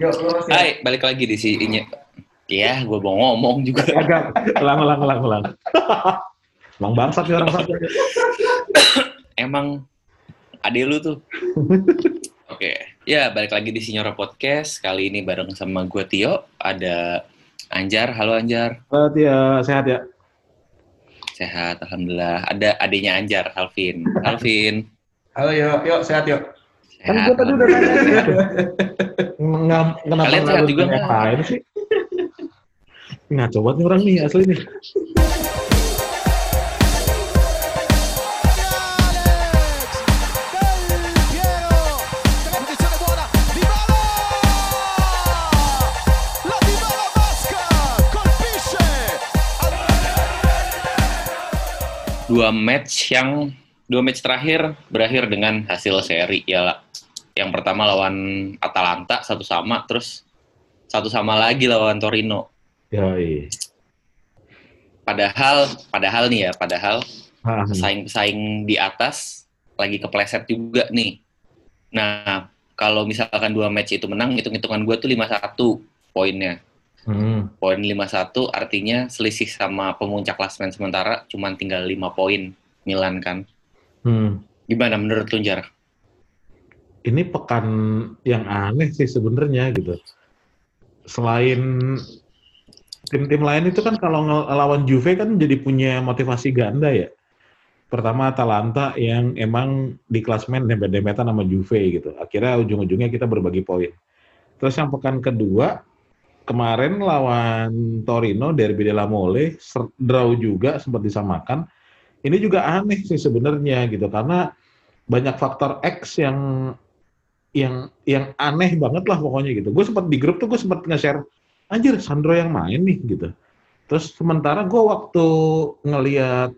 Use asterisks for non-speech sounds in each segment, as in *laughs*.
Ya. Hai, balik lagi di sini. Ya, gue mau ngomong juga. *laughs* Agak, ulang, ulang, ulang, ulang. Emang bangsat nih orang satu. Emang adek lu tuh. Oke, ya balik lagi di Sinyora Podcast. Kali ini bareng sama gue Tio. Ada Anjar. Halo Anjar. Halo Tia, sehat ya? Sehat, Alhamdulillah. Ada adiknya Anjar, Alvin. Alvin. Halo, yuk, yuk, sehat yuk. Kan Sehat. gue tadi udah nanya *laughs* Nggak, kenapa Kalian nggak sehat juga nggak? ngapain sih? Ngaco banget nih orang nih, asli nih. Dua match yang dua match terakhir berakhir dengan hasil seri ya. Yang pertama lawan Atalanta satu sama, terus satu sama lagi lawan Torino. Yoi. Padahal, padahal nih ya, padahal Ah, pesaing-pesaing di atas lagi kepleset juga nih. Nah, kalau misalkan dua match itu menang, hitung-hitungan gue tuh 5-1 poinnya. hmm. Poin 5-1 artinya selisih sama pemuncak klasmen sementara cuma tinggal 5 poin Milan kan. Hmm. Gimana menurut lu, Jar? Ini pekan yang aneh sih sebenarnya gitu. Selain tim-tim lain itu kan kalau ngelawan Juve kan jadi punya motivasi ganda ya. Pertama Atalanta yang emang di klasmen dempet-dempetan sama Juve gitu. Akhirnya ujung-ujungnya kita berbagi poin. Terus yang pekan kedua kemarin lawan Torino Derby della Mole draw juga sempat disamakan. Ini juga aneh sih sebenarnya gitu karena banyak faktor X yang yang yang aneh banget lah pokoknya gitu. Gue sempat di grup tuh gue sempat nge-share anjir Sandro yang main nih gitu. Terus sementara gue waktu ngeliat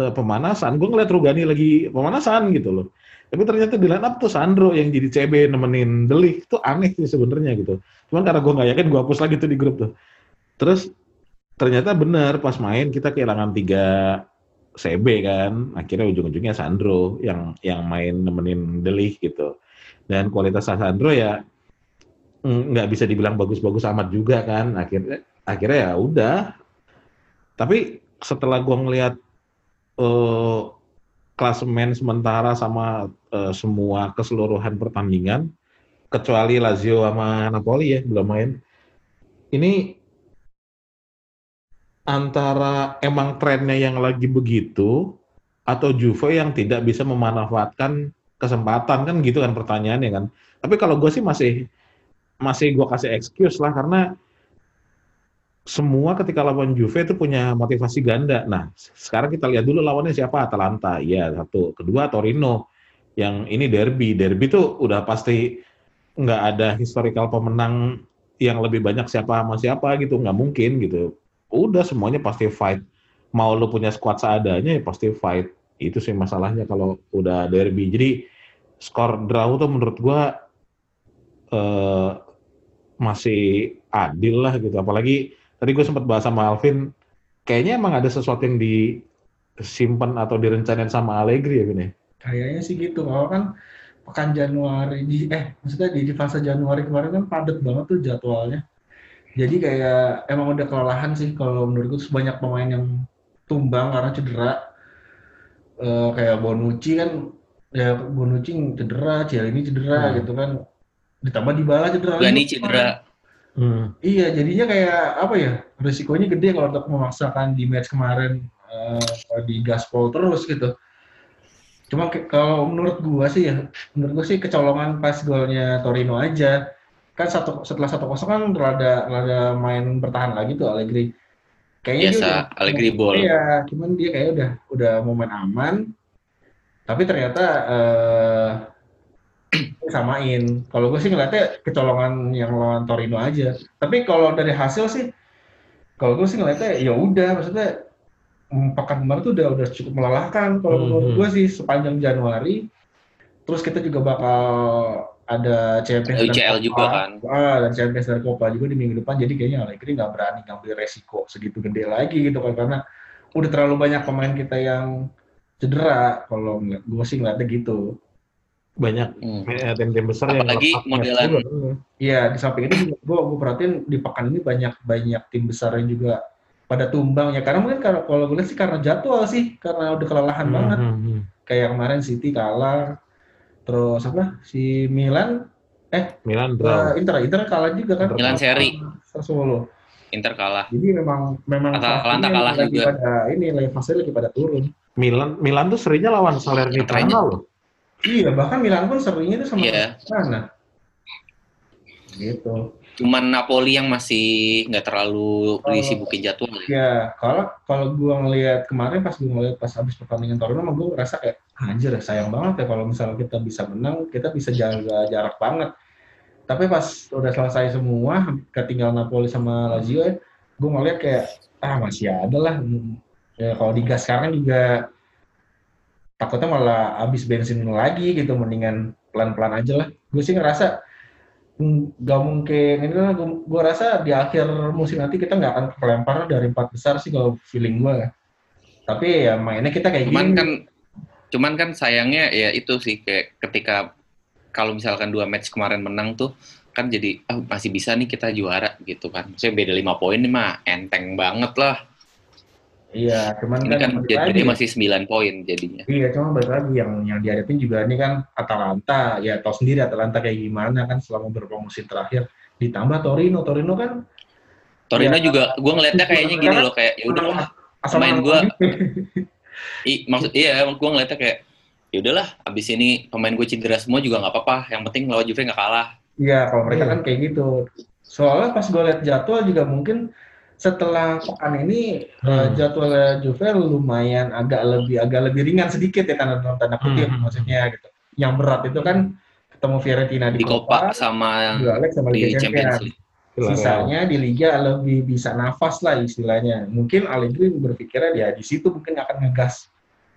eh, pemanasan, gue ngeliat Rugani lagi pemanasan gitu loh. Tapi ternyata di line up tuh Sandro yang jadi CB nemenin Delik. Itu aneh sih sebenarnya gitu. Cuman karena gue nggak yakin, gue hapus lagi tuh di grup tuh. Terus ternyata benar pas main kita kehilangan tiga CB kan. Akhirnya ujung-ujungnya Sandro yang yang main nemenin Delik gitu. Dan kualitas Sandro ya mm, nggak bisa dibilang bagus-bagus amat juga kan. Akhirnya akhirnya ya udah. Tapi setelah gua ngelihat eh, klasemen sementara sama eh, semua keseluruhan pertandingan, kecuali Lazio sama Napoli ya belum main. Ini antara emang trennya yang lagi begitu atau Juve yang tidak bisa memanfaatkan kesempatan kan gitu kan pertanyaannya kan. Tapi kalau gue sih masih masih gue kasih excuse lah karena semua ketika lawan Juve itu punya motivasi ganda. Nah, sekarang kita lihat dulu lawannya siapa? Atalanta. Iya, satu. Kedua Torino. Yang ini derby. Derby tuh udah pasti nggak ada historical pemenang yang lebih banyak siapa sama siapa gitu. Nggak mungkin gitu. Udah semuanya pasti fight. Mau lu punya squad seadanya ya pasti fight. Itu sih masalahnya kalau udah derby. Jadi skor draw tuh menurut gua eh, masih adil lah gitu. Apalagi tadi gue sempat bahas sama Alvin, kayaknya emang ada sesuatu yang disimpan atau direncanain sama Allegri ya, Vin ya? Kayaknya sih gitu. Kalau kan pekan Januari di eh maksudnya di, di fase Januari kemarin kan padat banget tuh jadwalnya. Jadi kayak emang udah kelelahan sih kalau menurutku terus banyak pemain yang tumbang karena cedera. Eh, kayak Bonucci kan ya Bonucci cedera, Cialini cedera Hmm. gitu kan. Ditambah Dybala cedera. Gani cedera. Hmm. Iya, jadinya kayak apa ya? Risikonya gede kalau untuk memaksakan di match kemarin eh, di gaspol terus gitu. Cuma ke- kalau menurut gua sih ya, menurut gua sih kecolongan pas golnya Torino aja. Kan satu setelah satu kosong kan rada rada main bertahan lagi tuh Allegri. Kayaknya dia Biasa, udah- Allegri ball. Iya, cuman dia kayak udah udah momen aman. Tapi ternyata eh *clears throat* samain. Kalau gue sih ngeliatnya kecolongan yang lawan Torino aja. Tapi kalau dari hasil sih, kalau gue sih ngeliatnya ya udah, maksudnya mm, pekan kemarin tuh udah udah cukup melelahkan. Kalau Mhm. menurut gue sih sepanjang Januari. Terus kita juga bakal ada Champions dan UCL Copa. juga kan. Ah, dan Champions dan Copa juga di minggu depan. Jadi kayaknya Allegri nggak berani ngambil resiko segitu gede lagi gitu kan karena udah terlalu banyak pemain kita yang cedera. Kalau ngeliat- gue sih ngeliatnya gitu. banyak Hmm. eh, tim-tim besar yang Apalagi match modelan-. Hmm. Iya, di samping itu juga gue gue perhatiin di pekan ini banyak banyak tim besar yang juga pada tumbang ya. Karena mungkin kalau kalau gue lihat sih karena jadwal sih, karena udah kelelahan Hmm, banget. hmm, hmm. Kayak kemarin City kalah, terus apa si Milan, Milan draw. eh, Inter Inter kalah juga kan. Milan seri. Sassuolo. Inter kalah. Jadi memang memang Atalanta kalah lagi juga. pada ini lagi fase lagi pada turun. Milan Milan tuh serinya lawan Salernitana loh. Iya, bahkan Milan pun seringnya itu sama Iya. mana? Gitu. Cuman Napoli yang masih nggak terlalu Oh. disibukin jadwal. ya. Ya, kalau kalau gua ngelihat kemarin pas gua ngelihat pas habis pertandingan Torino, emang gua ngerasa kayak anjir sayang banget ya kalau misalnya kita bisa menang, kita bisa jaga jarak banget. Tapi pas udah selesai semua, ketinggal Napoli sama Lazio ya, gua ngeliat kayak ah masih ada lah. Ya, kalau digas sekarang juga takutnya malah habis bensin lagi gitu, mendingan pelan-pelan aja lah. Gue sih ngerasa nggak mungkin ini lah gua rasa di akhir musim nanti kita nggak akan kelempar dari empat besar sih kalau feeling ya. Tapi ya mainnya kita kayak Cuman gini. kan cuman kan sayangnya ya itu sih kayak ketika kalau misalkan dua match kemarin menang tuh kan jadi ah, masih bisa nih kita juara gitu kan. Saya beda lima poin nih mah enteng banget lah. Iya, cuman Ini kan balik jadi lagi masih 9 poin jadinya. Iya, cuma balik lagi yang yang dihadapin juga ini kan Atalanta, ya tahu sendiri Atalanta kayak gimana kan selama musim terakhir. Ditambah Torino, Torino kan Torino Ya, juga gue ngeliatnya kayaknya gini loh kayak ya udah asal gua- lagi. I, maksud iya gue ngeliatnya kayak ya udahlah abis ini pemain gue cedera semua juga nggak apa-apa. Yang penting lawan Juve nggak kalah. Iya, kalau mereka kan kayak gitu. Soalnya pas gue lihat jadwal juga mungkin setelah pekan ini eh, Hmm. jadwalnya Juve lumayan agak lebih agak lebih ringan sedikit ya dalam tanda kutip Hmm. maksudnya gitu. Yang berat itu kan ketemu Fiorentina di, Di Copa sama Dua leg sama Liga di Champions Champions. League. Sisanya di Liga lebih bisa nafas lah istilahnya. Mungkin Allegri berpikirnya dia di situ mungkin akan ngegas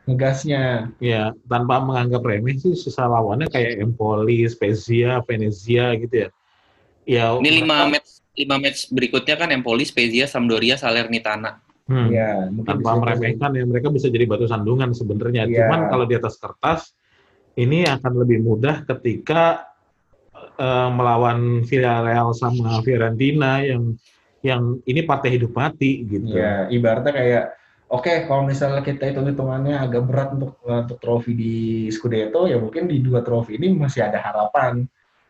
ngegasnya. Ya, tanpa menganggap remeh sih sisa lawannya kayak Empoli, Spezia, Venezia gitu ya. Ya, Ini lima match lima match berikutnya kan Empoli, Spezia, Sampdoria, Salernitana. hmm, Ya, mungkin tanpa meremehkan ya mereka bisa jadi batu sandungan sebenarnya. Iya. Cuman kalau di atas kertas ini akan lebih mudah ketika eh, melawan Villarreal sama Fiorentina yang yang ini partai hidup mati gitu. Ya, ibaratnya kayak oke kalau misalnya kita hitung hitungannya agak berat untuk untuk trofi di Scudetto ya mungkin di dua trofi ini masih ada harapan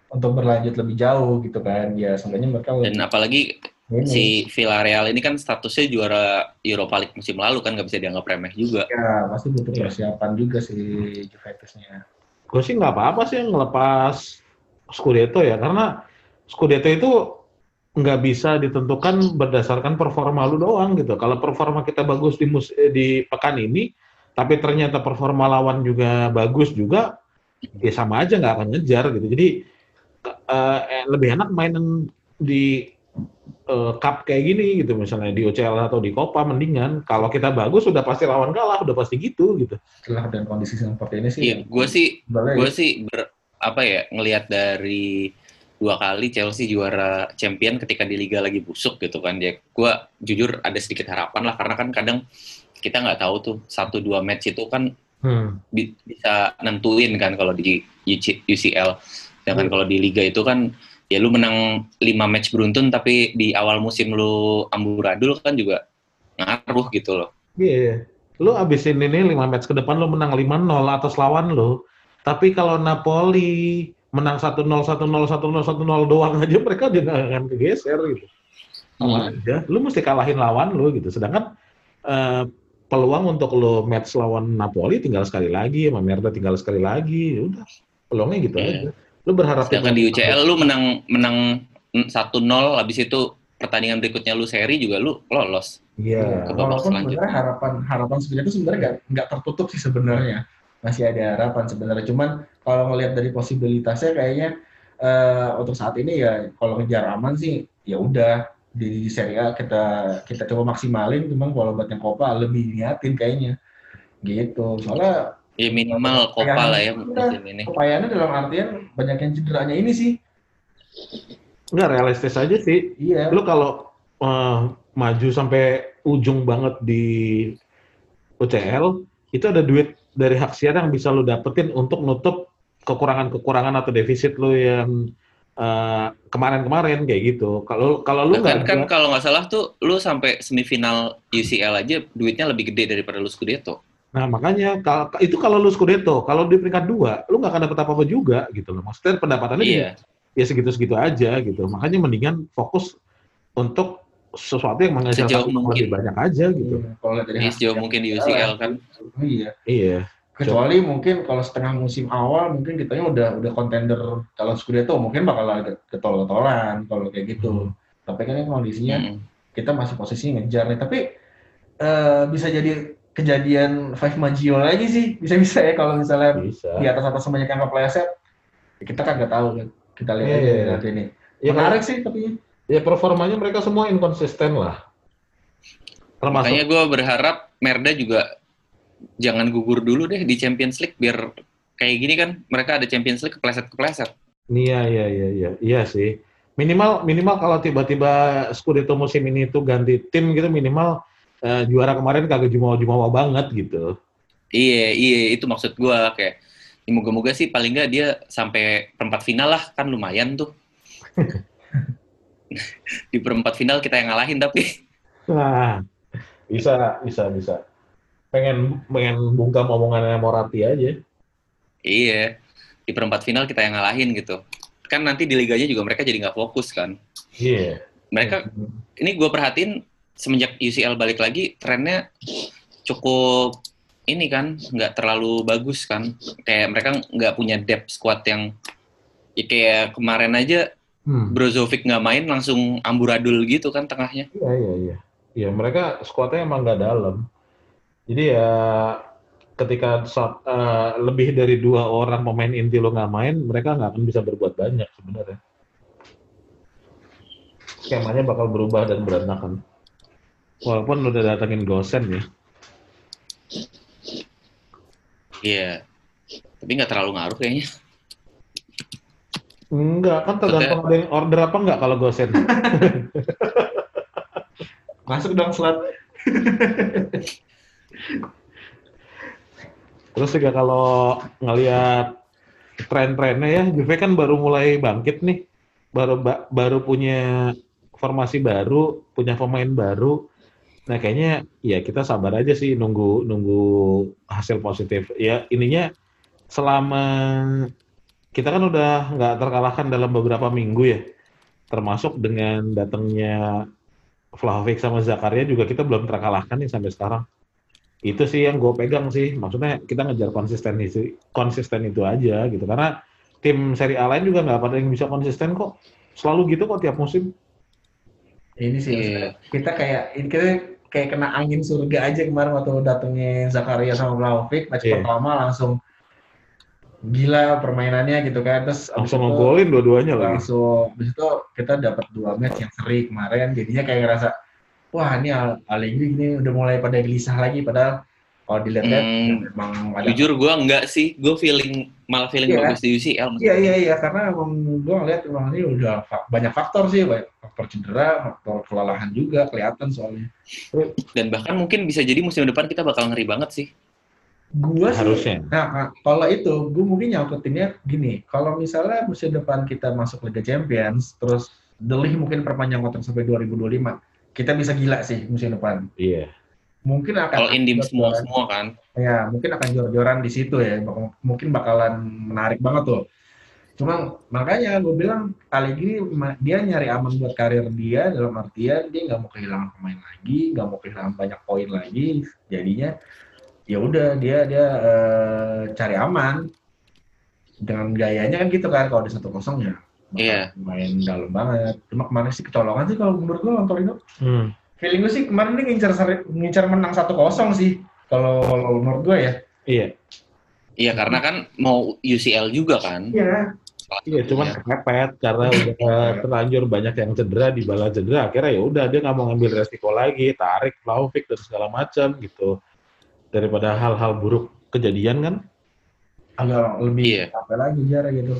untuk berlanjut lebih jauh gitu kan ya seenggaknya mereka Dan apalagi ini si Villarreal ini kan statusnya juara Europa League musim lalu kan nggak bisa dianggap remeh juga. ya pasti butuh Iya. persiapan juga si Juventusnya Gue sih nggak apa-apa sih ngelepas Scudetto ya, karena Scudetto itu nggak bisa ditentukan berdasarkan performa lu doang gitu. Kalau performa kita bagus di mus eh, di pekan ini, tapi ternyata performa lawan juga bagus juga, ya sama aja nggak akan ngejar gitu. Jadi eh, eh, lebih enak mainin di eh, cup kayak gini gitu, misalnya di UCL atau di Copa mendingan. Kalau kita bagus udah pasti lawan kalah, udah pasti gitu gitu. setelah dan kondisi seperti ini sih Iya, gue sih gue sih ber, apa ya ngelihat dari dua kali Chelsea juara champion ketika di liga lagi busuk gitu kan ya gue jujur ada sedikit harapan lah karena kan kadang kita nggak tahu tuh satu dua match itu kan Hmm. bi- bisa nentuin kan kalau di UC UCL sedangkan kalau di liga itu kan ya lu menang 5 match beruntun tapi di awal musim lu amburadul kan juga ngaruh gitu loh Iya. Lu abisin ini 5 match ke depan lu menang 5-0 atas lawan lu. Tapi kalau Napoli menang 1-0, 1-0, 1-0, 1-0 doang aja *laughs* mereka udah nggak akan kegeser gitu. Sama Hmm. aja. Lu mesti kalahin lawan lu gitu. Sedangkan eh, peluang untuk lu match lawan Napoli tinggal sekali lagi, sama Merda tinggal sekali lagi. Udah. Peluangnya gitu Iya. aja. Lu berharap Sedangkan di UCL lu menang menang 1-0 habis itu pertandingan berikutnya lu seri juga lu lolos. Iya. Ke babak walaupun sebenarnya harapan harapan sebenarnya itu sebenarnya nggak nggak tertutup sih sebenarnya. Masih ada harapan sebenarnya. Cuman kalau ngelihat dari posibilitasnya kayaknya eh, untuk saat ini ya kalau ngejar aman sih ya udah. Di Serie A kita kita coba maksimalin cuman kalau buat yang Copa lebih niatin kayaknya. Gitu. Soalnya Ya minimal Copa lah ya musim ini. kepayaannya dalam artian banyak yang cederanya ini sih Enggak realistis aja sih. iya lu kalau eh, maju sampai ujung banget di UCL itu ada duit dari hak siar yang bisa lu dapetin untuk nutup kekurangan-kekurangan atau defisit lu yang eh, kemarin-kemarin kayak gitu. Kalau kalau lu nggak kan ada- kalau nggak salah tuh lu sampai semifinal UCL aja duitnya lebih gede daripada lu Scudetto. Nah, makanya itu kalau lu Scudetto, kalau di peringkat dua, lu nggak akan dapat apa-apa juga gitu loh. Maksudnya pendapatannya Iya. ya segitu-segitu aja gitu. Makanya mendingan fokus untuk sesuatu yang menghasilkan Sejauh uang mungkin. lebih banyak aja gitu. Iya, Kalau dari sejauh yang mungkin di UCL kan. Iya. Iya. Kecuali mungkin kalau setengah musim awal mungkin kitanya udah udah kontender kalau Scudetto mungkin bakal ada ketol-ketolan kalau kayak gitu. Hmm. Tapi kan ini kondisinya Mm. kita masih posisi ngejar nih. Tapi eh, bisa jadi kejadian Five Maggio lagi sih. Bisa-bisa ya kalau misalnya Bisa. di atas atas banyak yang kepleset. Ya kita kan nggak tahu kan. Kita lihat Iya, aja iya, deh iya. nanti ini. Ya, Menarik sih tapi ya performanya mereka semua inkonsisten lah. Termasuk Makanya gue berharap Merda juga jangan gugur dulu deh di Champions League biar kayak gini kan mereka ada Champions League kepleset-kepleset. Iya, iya, iya, iya, iya sih. Minimal, minimal kalau tiba-tiba Scudetto musim ini tuh ganti tim gitu, minimal eh, juara kemarin kagak jumawa-jumawa banget gitu. Iya, iya itu maksud gue kayak ya moga-moga sih paling nggak dia sampai perempat final lah kan lumayan tuh. *laughs* di perempat final kita yang ngalahin tapi Nah, bisa, bisa, bisa. Pengen, pengen bungkam omongannya Moratti aja. iya di perempat final kita yang ngalahin gitu. Kan nanti di liganya juga mereka jadi nggak fokus kan. Iya. Mereka ini gue perhatiin semenjak UCL balik lagi trennya cukup ini kan nggak terlalu bagus kan kayak mereka nggak punya depth squad yang ya kayak kemarin aja Hmm. Brozovic nggak main langsung amburadul gitu kan tengahnya Iya, iya, iya. Iya, mereka skuadnya emang nggak dalam. Jadi ya ketika saat, eh, lebih dari dua orang pemain inti lo nggak main, mereka nggak akan bisa berbuat banyak sebenarnya. Skemanya bakal berubah dan berantakan. Walaupun udah datangin Gosen ya. iya tapi nggak terlalu ngaruh kayaknya Enggak, kan tergantung ada yang order apa enggak kalau Gosen. *laughs* masuk dong slot. Terus juga kalau ngelihat tren-trennya ya, Juve kan baru mulai bangkit nih. Baru ba- baru punya formasi baru, punya pemain baru. Nah, kayaknya ya kita sabar aja sih nunggu nunggu hasil positif. Ya, ininya selama kita kan udah nggak terkalahkan dalam beberapa minggu ya. Termasuk dengan datangnya Vlahovic sama Zakaria juga kita belum terkalahkan nih sampai sekarang. Itu sih yang gue pegang sih. Maksudnya kita ngejar konsisten itu konsisten itu aja gitu. Karena tim seri A lain juga nggak pada yang bisa konsisten kok. Selalu gitu kok tiap musim. Ini sih kita kayak ini kita kayak kena angin surga aja kemarin waktu datengnya Zakaria sama Vlahovic match Iya. pertama langsung gila permainannya gitu kan. Terus langsung ngegolin dua-duanya lagi langsung habis itu kita dapat dua match yang seri kemarin. Jadinya kayak ngerasa wah ini Al- Allegri ini udah mulai pada gelisah lagi. Padahal kalau dilihat-lihat Hmm, memang ada jujur gue nggak sih gue feeling malah feeling Iya. bagus di UCL iya iya iya karena emang gue ngeliat emang ini udah fa- banyak faktor sih banyak faktor cedera faktor kelelahan juga kelihatan soalnya dan bahkan mungkin bisa jadi musim depan kita bakal ngeri banget sih gue sih harusnya Nah, nah, kalau itu, gue mungkin nyangkutinnya gini. Kalau misalnya musim depan kita masuk Liga Champions, terus Delih mungkin perpanjang kontrak sampai 2025, kita bisa gila sih musim depan. iya Mungkin akan kalau indim semua semua kan ya mungkin akan jor-joran di situ ya. Mungkin bakalan menarik banget tuh. Cuma makanya gue bilang Allegri ma- dia nyari aman buat karir dia dalam artian dia nggak mau kehilangan pemain lagi, nggak mau kehilangan banyak poin lagi. Jadinya ya udah dia dia eh, cari aman dengan gayanya kan gitu kan kalau di satu kosong ya bakal Iya. main dalam banget. Cuma kemarin sih kecolongan sih kalau menurut gue lawan Torino. hmm. Feeling gue sih kemarin dia ngincar ngincar menang satu kosong sih kalau menurut gue ya. iya iya karena kan mau UCL juga kan Iya. iya cuman kepepet karena *laughs* udah terlanjur banyak yang cedera di bala cedera akhirnya ya udah dia nggak mau ngambil resiko lagi tarik Vlahovic dan segala macam gitu daripada hal-hal buruk kejadian kan agak lebih Iya. apa lagi jarak gitu.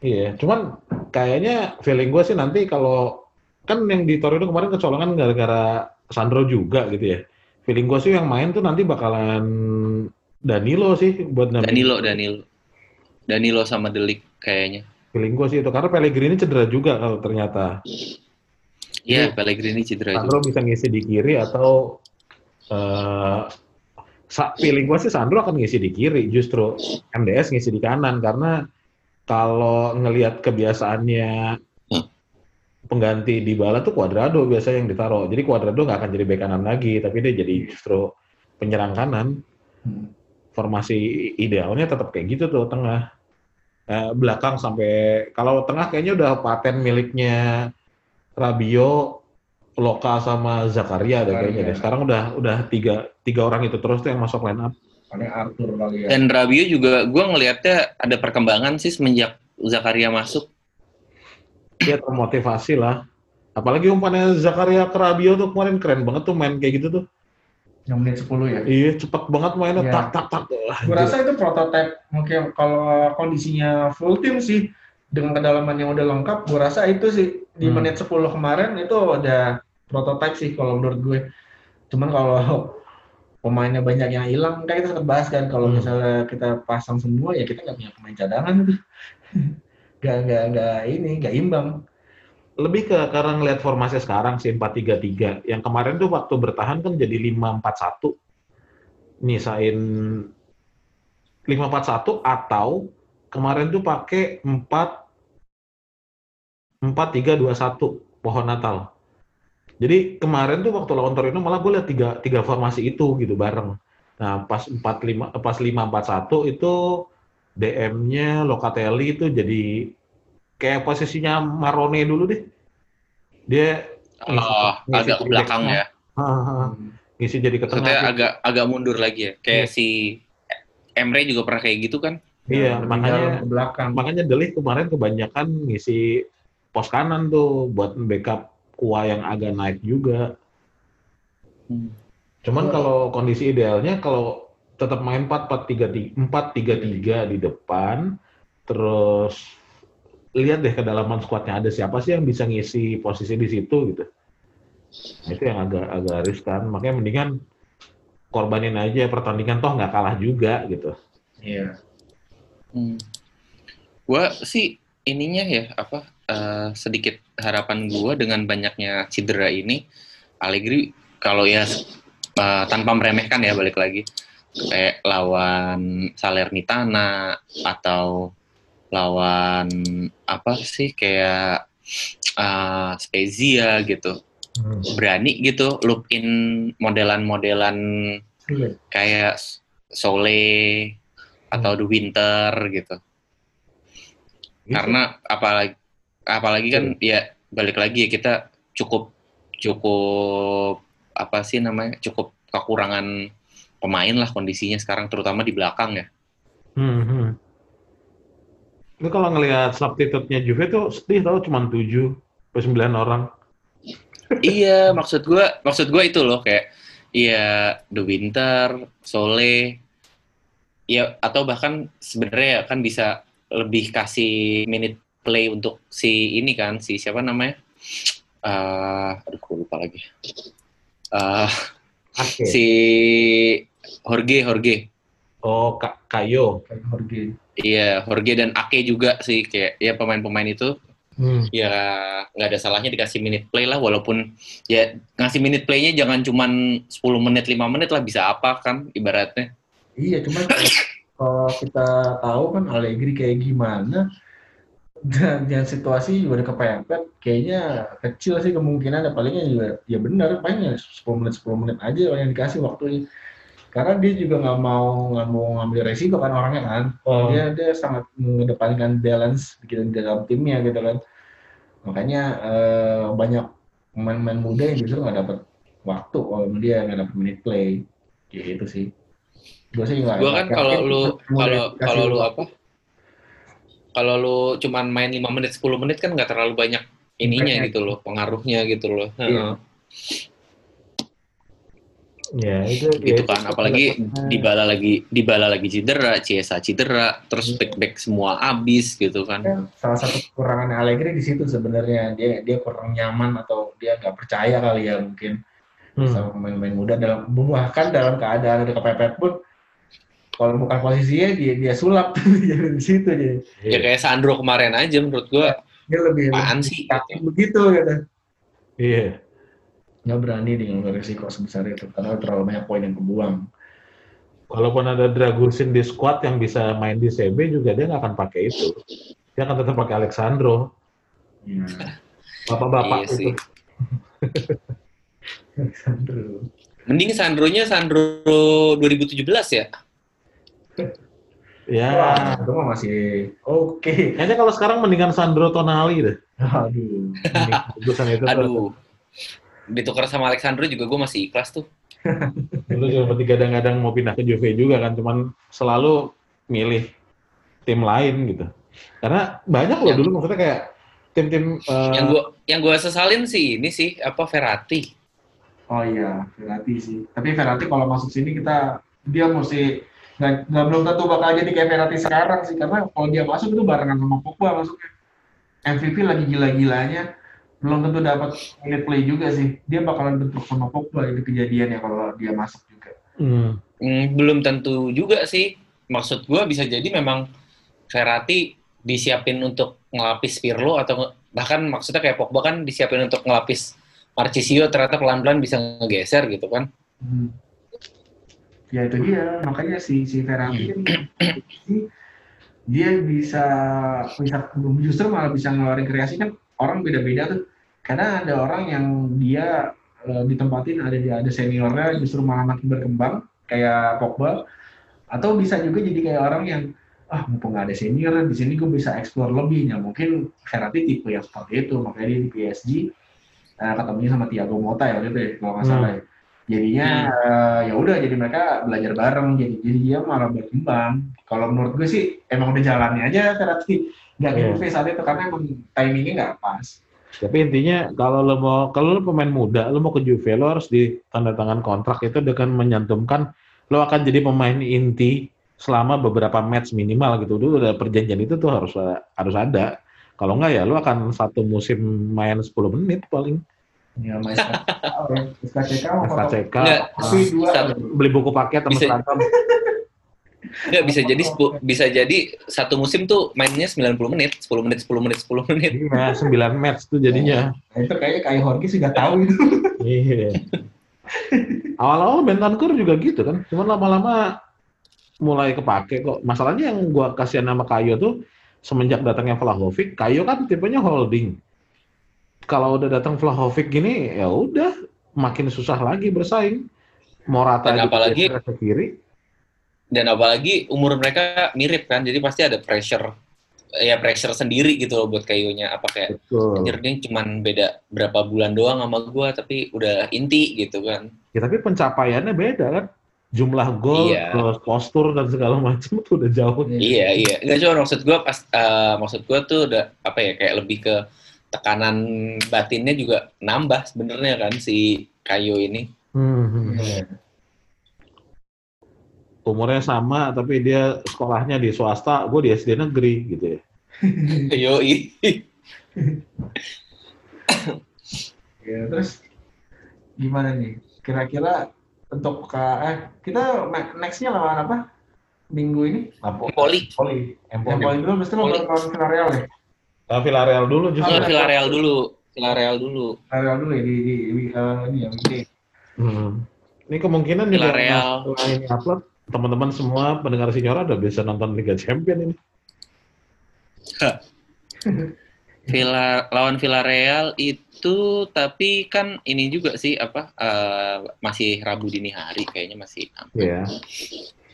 Iya, cuman kayaknya feeling gue sih nanti kalau kan yang di Torino kemarin kecolongan gara-gara Sandro juga gitu ya. Feeling gue sih yang main tuh nanti bakalan Danilo sih buat nemenin. Danilo Danilo Danilo sama Delik kayaknya. Feeling gue sih itu karena Pellegrini cedera juga kalau ternyata. Iya, Iya. Pellegrini cedera juga. Sandro bisa ngisi di kiri atau eh sa- feeling gue sih Sandro akan ngisi di kiri, justru MDS ngisi di kanan karena kalau ngelihat kebiasaannya. Pengganti di bala tuh Cuadrado biasanya yang ditaruh. Jadi Cuadrado nggak akan jadi bek kanan lagi, tapi dia jadi justru penyerang kanan. Hmm. Formasi idealnya tetap kayak gitu tuh tengah. Eh, belakang sampai kalau tengah kayaknya udah paten miliknya Rabio, Loka sama Zakaria deh kayaknya deh. Sekarang udah udah tiga tiga orang itu terus tuh yang masuk line up. Paling Arthur kali ya. Dan Rabio juga gue ngelihatnya ada perkembangan sih semenjak Zakaria masuk. Dia termotivasi lah. Apalagi umpannya Zakaria ke Rabio tuh kemarin keren banget tuh main kayak gitu tuh. Yang menit 10 ya. Iya cepet banget mainnya Iya. tak tak tak. Gue rasa itu prototipe mungkin kalau kondisinya full tim sih dengan kedalaman yang udah lengkap, gue rasa itu sih di Hmm. menit 10 kemarin itu ada prototipe sih kalau menurut gue. Cuman kalau *laughs* pemainnya banyak yang hilang, kan kita sempat bahas kan kalau Hmm. misalnya kita pasang semua ya kita nggak punya pemain cadangan *laughs* itu. Gak, nggak, nggak ini, nggak imbang. lebih ke karena ngelihat formasi sekarang sih 4-3-3. Yang kemarin tuh waktu bertahan kan jadi 5-4-1. Nyisain 5-4-1 atau kemarin tuh pakai 4 4-3-2-1 pohon Natal. Jadi kemarin tuh waktu lawan Torino malah gue lihat tiga, tiga formasi itu gitu bareng. Nah pas 45 pas 5-4-1 itu DM-nya Locatelli itu jadi kayak posisinya Marone dulu deh. Dia Oh, ngisi agak ke belakang ya. ngisi jadi ke tengah. Agak agak mundur lagi ya. Kayak Iya. si Emre juga pernah kayak gitu kan. Iya, Lebih makanya ke belakang. makanya Delik kemarin kebanyakan ngisi pos kanan tuh buat backup Kua yang agak naik juga. Cuman Oh. kalau kondisi idealnya kalau tetap main 4-4-3 4-3-3 di depan terus lihat deh kedalaman skuadnya ada siapa sih yang bisa ngisi posisi di situ gitu. Nah, itu yang agak agak riskan. Makanya mendingan korbanin aja pertandingan toh nggak kalah juga gitu. Iya. Hmm. Gua sih ininya ya apa eh, sedikit harapan gua dengan banyaknya cedera ini Allegri kalau ya eh, tanpa meremehkan ya balik lagi kayak lawan Salernitana atau lawan apa sih kayak eh, Spezia gitu berani gitu loop in modelan-modelan Sulit. kayak Sole atau The Winter gitu. Gitu. Karena apalagi apalagi kan ya balik lagi ya kita cukup cukup apa sih namanya cukup kekurangan pemain lah kondisinya sekarang terutama di belakang ya. Hmm, hmm. Ini kalau ngelihat substitute-nya Juve tuh sedih tau cuma 7 atau 9 orang. iya, maksud gua maksud gua itu loh kayak iya The Winter, Sole ya atau bahkan sebenarnya kan bisa lebih kasih minute play untuk si ini kan si siapa namanya? eh aduh gue lupa lagi. Eh Oke. si Jorge Jorge. Oh, Ka- Kayo. Kayak Jorge. Iya, Jorge dan Ake juga sih kayak ya pemain-pemain itu Hmm. ya nggak ada salahnya dikasih minute play lah walaupun ya ngasih minute playnya jangan cuman 10 menit 5 menit lah bisa apa kan ibaratnya Iya, cuman *laughs* kalau- kita tahu kan Allegri kayak gimana dan, dan situasi juga udah kepepet, kayaknya kecil sih kemungkinan palingnya juga ya benar paling ya 10 menit 10 menit aja yang dikasih waktunya. Karena dia juga nggak mau nggak mau ngambil resiko kan orangnya kan. Oh, Dia dia sangat mengedepankan balance bikin di dalam timnya gitu kan. Makanya eh, banyak pemain-pemain muda yang justru nggak dapat waktu kalau dia nggak dapat minute play. Gitu sih. Gue sih nggak. gua kan kalau lu kalau kalau lu apa kalau lu cuman main 5 menit 10 menit kan nggak terlalu banyak ininya Impactnya. gitu loh pengaruhnya gitu loh Iya. Ya itu gitu ya, kan apalagi pendapatnya. dibala lagi dibala lagi cedera Ciesa cedera terus Iya. back back semua abis gitu kan Kan salah satu kekurangan Allegri di situ sebenarnya dia dia kurang nyaman atau dia nggak percaya kali ya mungkin Hmm. sama pemain-pemain muda dalam bahkan dalam keadaan ada kepepet pun kalau bukan posisinya dia dia sulap *laughs* jadi di situ jadi Ya kayak Sandro kemarin aja menurut gue dia lebih lebih sih? taktik begitu gitu Iya. Nggak berani dengan risiko sebesar itu karena terlalu banyak poin yang kebuang Walaupun ada Dragusin di squad yang bisa main di CB juga dia nggak akan pakai itu. Dia akan tetap pakai Alexandro. ya Bapak-bapak Iya sih. itu. *laughs* Alexandro Mending Sandronya Sandro 2017 ya. Ya. Wah, itu mah masih oke Kayaknya kalau sekarang mendingan Sandro Tonali deh. aduh. Aduh. Ditukar sama Alexandro juga gue masih ikhlas tuh. *laughs* Dulu juga seperti kadang-kadang mau pindah ke Juve juga kan, cuman selalu milih tim lain gitu. Karena banyak loh Yang- dulu maksudnya kayak tim-tim eh, Yang gue yang gue sesalin sih ini sih apa Verratti. oh iya Verratti sih tapi Verratti kalau masuk sini kita dia mesti nggak nggak belum tentu bakal jadi kayak Verratti sekarang sih karena kalau dia masuk itu barengan sama Pogba masuknya MVP lagi gila-gilanya belum tentu dapat minute play juga sih dia bakalan bentrok sama Pogba itu kejadiannya kalau dia masuk juga hmm, Hmm, belum tentu juga sih. Maksud gue bisa jadi memang Verratti disiapin untuk ngelapis Pirlo atau bahkan maksudnya kayak Pogba kan disiapin untuk ngelapis Marchisio ternyata pelan-pelan bisa ngegeser gitu kan. Hmm. Ya itu dia, makanya si si Verratti ini dia bisa bisa justru malah bisa ngeluarin kreasi kan orang beda-beda tuh. Karena ada orang yang dia eh, ditempatin ada ada seniornya justru malah makin berkembang kayak Pogba. Atau bisa juga jadi kayak orang yang ah mumpung nggak ada senior di sini gue bisa explore lebih. Ya mungkin Verratti tipe yang seperti itu makanya dia di PSG eh, ketemunya sama Thiago Motta ya waktu itu ya kalau nggak Hmm. salah ya. Jadinya eh, ya udah jadi mereka belajar bareng. Jadi jadi dia malah berkembang. Kalau menurut gue sih emang udah jalannya aja Verratti nggak Iya. yeah. saat itu karena emang timingnya nggak pas Tapi intinya kalau lo mau kalau lo pemain muda, lo mau ke Juve, lo harus ditandatangan kontrak itu dengan menyantumkan lo akan jadi pemain inti selama beberapa match minimal gitu. Dulu udah perjanjian itu tuh harus harus ada. Kalau enggak ya lo akan satu musim main 10 menit paling. ya main SKCK ya SKCK beli buku paket sama seragam. Nggak bisa jadi sepu- bisa jadi satu musim tuh mainnya 90 menit, 10 menit, 10 menit, 10 menit. Iya, 9 match tuh jadinya. Nah, itu kayaknya kayak Jorge sudah tahu itu Iya. Awal-awal Bentancur juga gitu kan, cuman lama-lama mulai kepake kok. Masalahnya yang gua kasihan nama Kayo tuh semenjak datangnya Vlahovic, Kayo kan tipenya holding. Kalau udah datang Vlahovic gini, ya udah makin susah lagi bersaing. Morata Dan apalagi- ke kiri. Dan apalagi umur mereka mirip kan, jadi pasti ada pressure ya pressure sendiri gitu loh buat kayunya apa kayak anjir ini cuman beda berapa bulan doang sama gua tapi udah inti gitu kan Ya tapi pencapaiannya beda kan. Jumlah gol, Iya. terus postur dan segala macam tuh udah jauh. iya iya nggak cuma maksud gua pas eh, maksud gua tuh udah apa ya kayak lebih ke tekanan batinnya juga nambah sebenarnya kan si Kayo ini Hmm. Iya. Umurnya sama tapi dia sekolahnya di swasta, gue di SD negeri gitu ya. *laughs* Yoi. Ya, terus gimana nih? Kira-kira untuk ke eh kita ne- next-nya lawan apa? Minggu ini? Empoli. Poli. Empoli. Paling dulu mesti lo lawan Villarreal ya? Tapi Villarreal dulu justru. Oh, Villarreal dulu. Villarreal dulu. Villarreal dulu ya di di, di eh, ini ya ini. Hmm. Ini kemungkinan Villarreal. setelah ini upload, teman-teman semua pendengar Sinyora udah bisa nonton Liga Champion ini. *laughs* Villa lawan Villarreal itu tapi kan ini juga sih apa eh, masih Rabu dini hari kayaknya masih. Iya.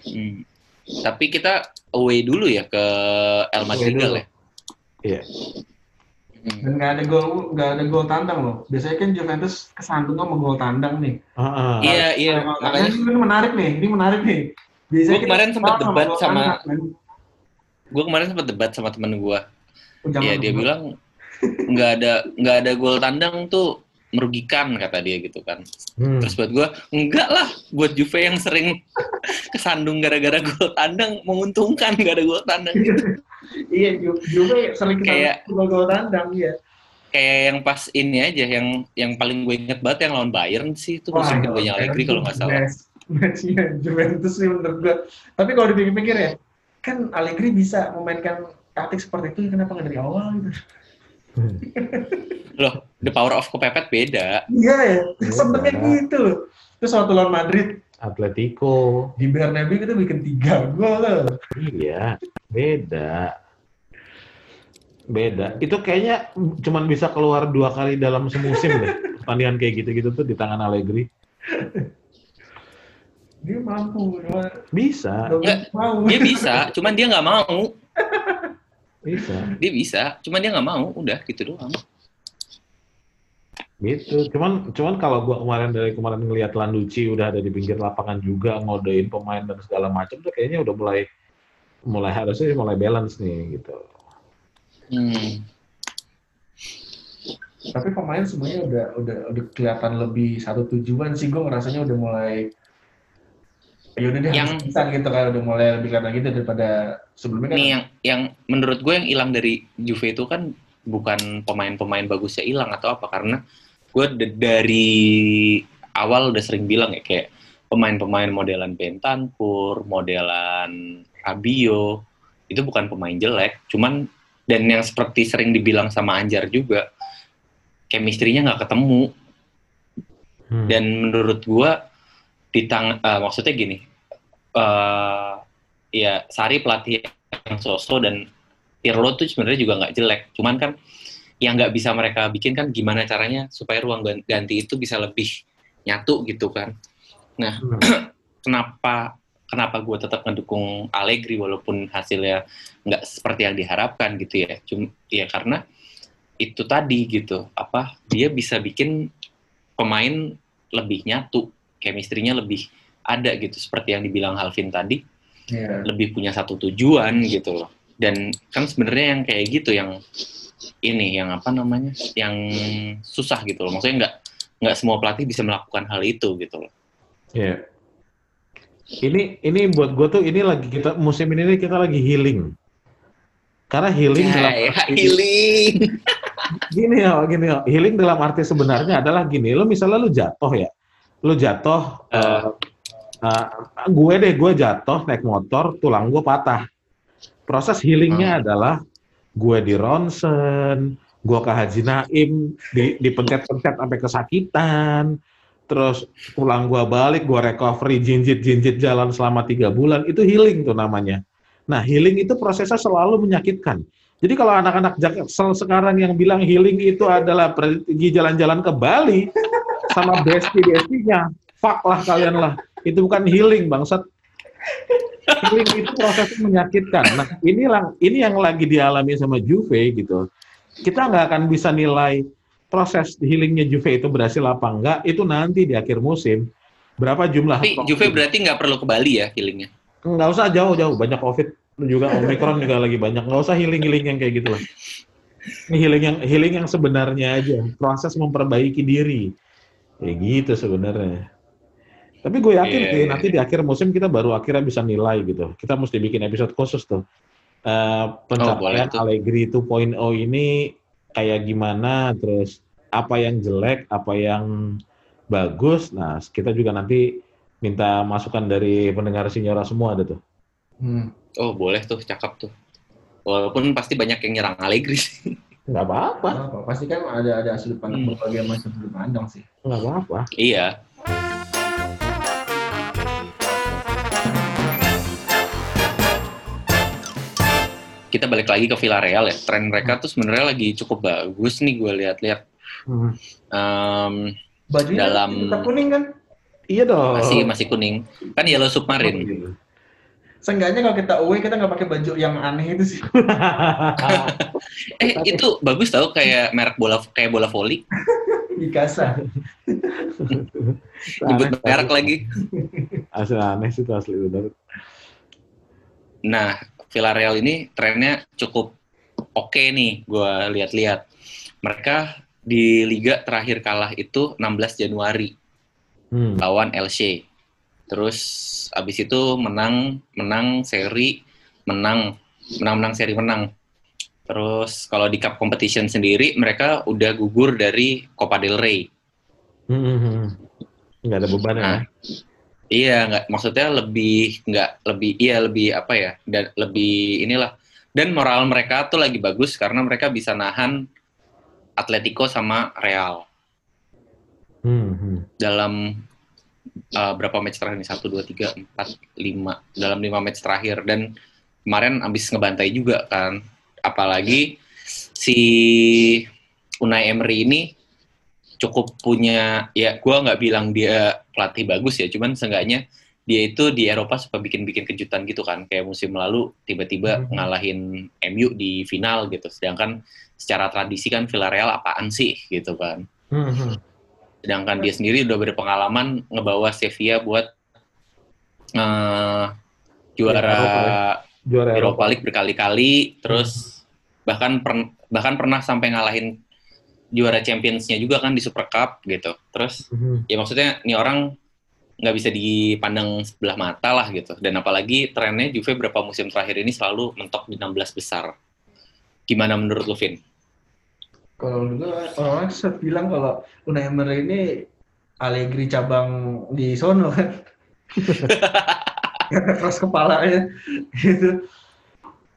Hmm. Tapi kita away dulu ya ke El Madrigal ya. Iya. Hmm. Dan nggak ada gol nggak ada gol tandang loh. Biasanya kan Juventus kesandung sama gol tandang nih. Ah, ah. Iya iya Nah, makanya ini, ini menarik nih, ini menarik nih. Biasanya Gua kemarin sempat debat sama- tandang, kan. gue kemarin sempat debat sama temen gue. Oh, Iya dia bilang nggak ada nggak ada gol tandang tuh merugikan kata dia gitu kan. Hmm. Terus buat gue enggak lah buat Juve yang sering *laughs* kesandung gara-gara gol tandang menguntungkan gak ada gol tandang gitu. *laughs* Iya, Ju- Juve sering Kayak- gol tandang ya. Kayak yang pas ini aja yang yang paling gue inget banget yang lawan Bayern sih itu musim keduanya Allegri kalau nggak salah. best. Matchnya Juventus sih menurut gua. Tapi kalau dipikir-pikir ya, kan Allegri bisa memainkan taktik seperti itu kenapa nggak dari awal gitu? Loh, the power of kepepet beda. Iya ya, Iya. sebenarnya gitu loh. Terus waktu lawan Madrid Atletico. di Bernabeu kita bikin tiga gol loh. Iya, beda. Beda. Itu kayaknya cuman bisa keluar dua kali dalam semusim deh. *laughs* Pertandingan kayak gitu-gitu tuh di tangan Allegri. Dia mampu, cuma Bisa, nggak mau. Dia bisa, cuman dia nggak mau. bisa. Dia bisa, cuman dia nggak mau. Udah gitu doang. Gitu. Cuman cuman kalau gua kemarin dari kemarin ngelihat Landucci udah ada di pinggir lapangan juga ngodein pemain dan segala macam tuh kayaknya udah mulai mulai harusnya mulai balance nih gitu. Hmm. Tapi pemain semuanya udah udah udah kelihatan lebih satu tujuan sih. Gue ngerasanya udah mulai ya udah deh Yang- gitu kan udah mulai lebih kelihatan gitu daripada sebelumnya kan. Ini yang yang menurut gue yang hilang dari Juve itu kan bukan pemain-pemain bagusnya hilang atau apa karena gue dari awal udah sering bilang ya kayak pemain-pemain modelan Bentancur, modelan Abio itu bukan pemain jelek, cuman dan yang seperti sering dibilang sama Anjar juga chemistry-nya nggak ketemu Hmm. dan menurut gua di tang eh, maksudnya gini eh ya Sari pelatih yang sosok dan Pirlo tuh sebenarnya juga nggak jelek. Cuman kan yang nggak bisa mereka bikin kan gimana caranya supaya ruang gan- ganti itu bisa lebih nyatu gitu kan. Nah Hmm. *clears throat* kenapa kenapa gue tetap ngedukung Allegri walaupun hasilnya nggak seperti yang diharapkan gitu ya. Cuma ya karena itu tadi gitu apa dia bisa bikin pemain lebih nyatu chemistry-nya lebih ada gitu seperti yang dibilang Halvin tadi Iya. lebih punya satu tujuan gitu loh dan kan sebenarnya yang kayak gitu yang ini yang apa namanya yang susah gitu loh maksudnya nggak nggak semua pelatih bisa melakukan hal itu gitu loh Iya. Ini ini buat gue tuh ini lagi kita musim ini nih kita lagi healing. Karena healing dalam ya, arti, healing gini ya, gini ya. Healing dalam arti sebenarnya adalah gini. Lo misalnya lo jatuh ya, lo jatuh. eh, eh, gue deh, gue jatuh naik motor, tulang gue patah. Proses healingnya adalah gue di ronsen, gue ke Haji Naim, di, dipencet-pencet sampai kesakitan, terus pulang gua balik, gua recovery, jinjit-jinjit jalan selama tiga bulan, itu healing tuh namanya. Nah, healing itu prosesnya selalu menyakitkan. Jadi kalau anak-anak Jaksel sekarang yang bilang healing itu adalah pergi jalan-jalan ke Bali sama bestie-bestinya, fuck lah kalian lah. Itu bukan healing, bangsat. Healing itu prosesnya menyakitkan. Nah, inilah ini yang lagi dialami sama Juve gitu. Kita nggak akan bisa nilai proses healingnya Juve itu berhasil apa enggak itu nanti di akhir musim. Berapa jumlah tapi Juve berarti nggak perlu ke Bali ya healingnya? Nggak usah jauh-jauh. Banyak covid juga omikron juga lagi banyak. Nggak usah healing healing yang kayak gitu lah. Ini healing yang healing yang sebenarnya aja. Proses memperbaiki diri kayak gitu sebenarnya. Tapi gue yakin sih iya. nanti di akhir musim kita baru akhirnya bisa nilai gitu. Kita mesti bikin episode khusus tuh. Eh, pencapaian tuh. Allegri 2.0 ini kayak gimana terus apa yang jelek apa yang bagus. Nah kita juga nanti minta masukan dari pendengar sinyora semua ada tuh. Hmm. oh boleh tuh cakep tuh. Walaupun pasti banyak yang nyerang Allegri sih nggak apa-apa Apa? Pasti kan ada ada sudut pandang Hmm. berbagai macam sudut pandang sih. nggak apa-apa iya kita balik lagi ke Villarreal ya tren mereka tuh sebenarnya lagi cukup bagus nih gue lihat-lihat Hmm. Em, Bajunya Dalam- tetap kuning kan? iya dong masih masih kuning kan yellow submarine Seenggaknya kalau kita away kita nggak pakai baju yang aneh itu sih. *laughs* eh itu bagus tau kayak merek bola kayak bola voli *laughs* Di kasa. *laughs* nyebut merek lagi asli aneh sih itu asli benar Nah, Villarreal ini trennya cukup oke nih, gue lihat-lihat. Mereka di liga terakhir kalah itu 16 Januari hmm. lawan LC. Terus abis itu menang, menang seri, menang, menang-menang seri menang. Terus kalau di cup competition sendiri mereka udah gugur dari Copa del Rey. Hmm, hmm, hmm. nggak ada beban ya Nah, Iya, nggak maksudnya lebih nggak lebih iya lebih apa ya dan lebih inilah dan moral mereka tuh lagi bagus karena mereka bisa nahan Atletico sama Real Hmm, hmm. dalam uh, berapa match terakhir nih? Satu dua tiga empat lima. Dalam lima match terakhir. Dan kemarin abis ngebantai juga kan. Apalagi si Unai Emery ini cukup punya ya gua nggak bilang dia pelatih bagus ya. Cuman seenggaknya dia itu di Eropa suka bikin-bikin kejutan gitu kan. Kayak musim lalu tiba-tiba Mhm. ngalahin MU di final gitu. Sedangkan secara tradisi kan Villarreal apaan sih gitu kan. Hmm, hmm. Sedangkan dia sendiri udah berpengalaman ngebawa Sevilla buat eh, juara Eropa Juara Eropa. League berkali-kali terus bahkan per- bahkan pernah sampai ngalahin juara Champions-nya juga kan di Super Cup gitu terus Hmm. ya maksudnya ini orang nggak bisa dipandang sebelah mata lah gitu dan apalagi trennya Juve berapa musim terakhir ini selalu mentok di 16 besar gimana menurut lu Vin? Kalau dulu orang-orang sempat bilang kalau Unai Emery ini Allegri cabang di sono kan. *laughs* Karena keras kepalanya gitu.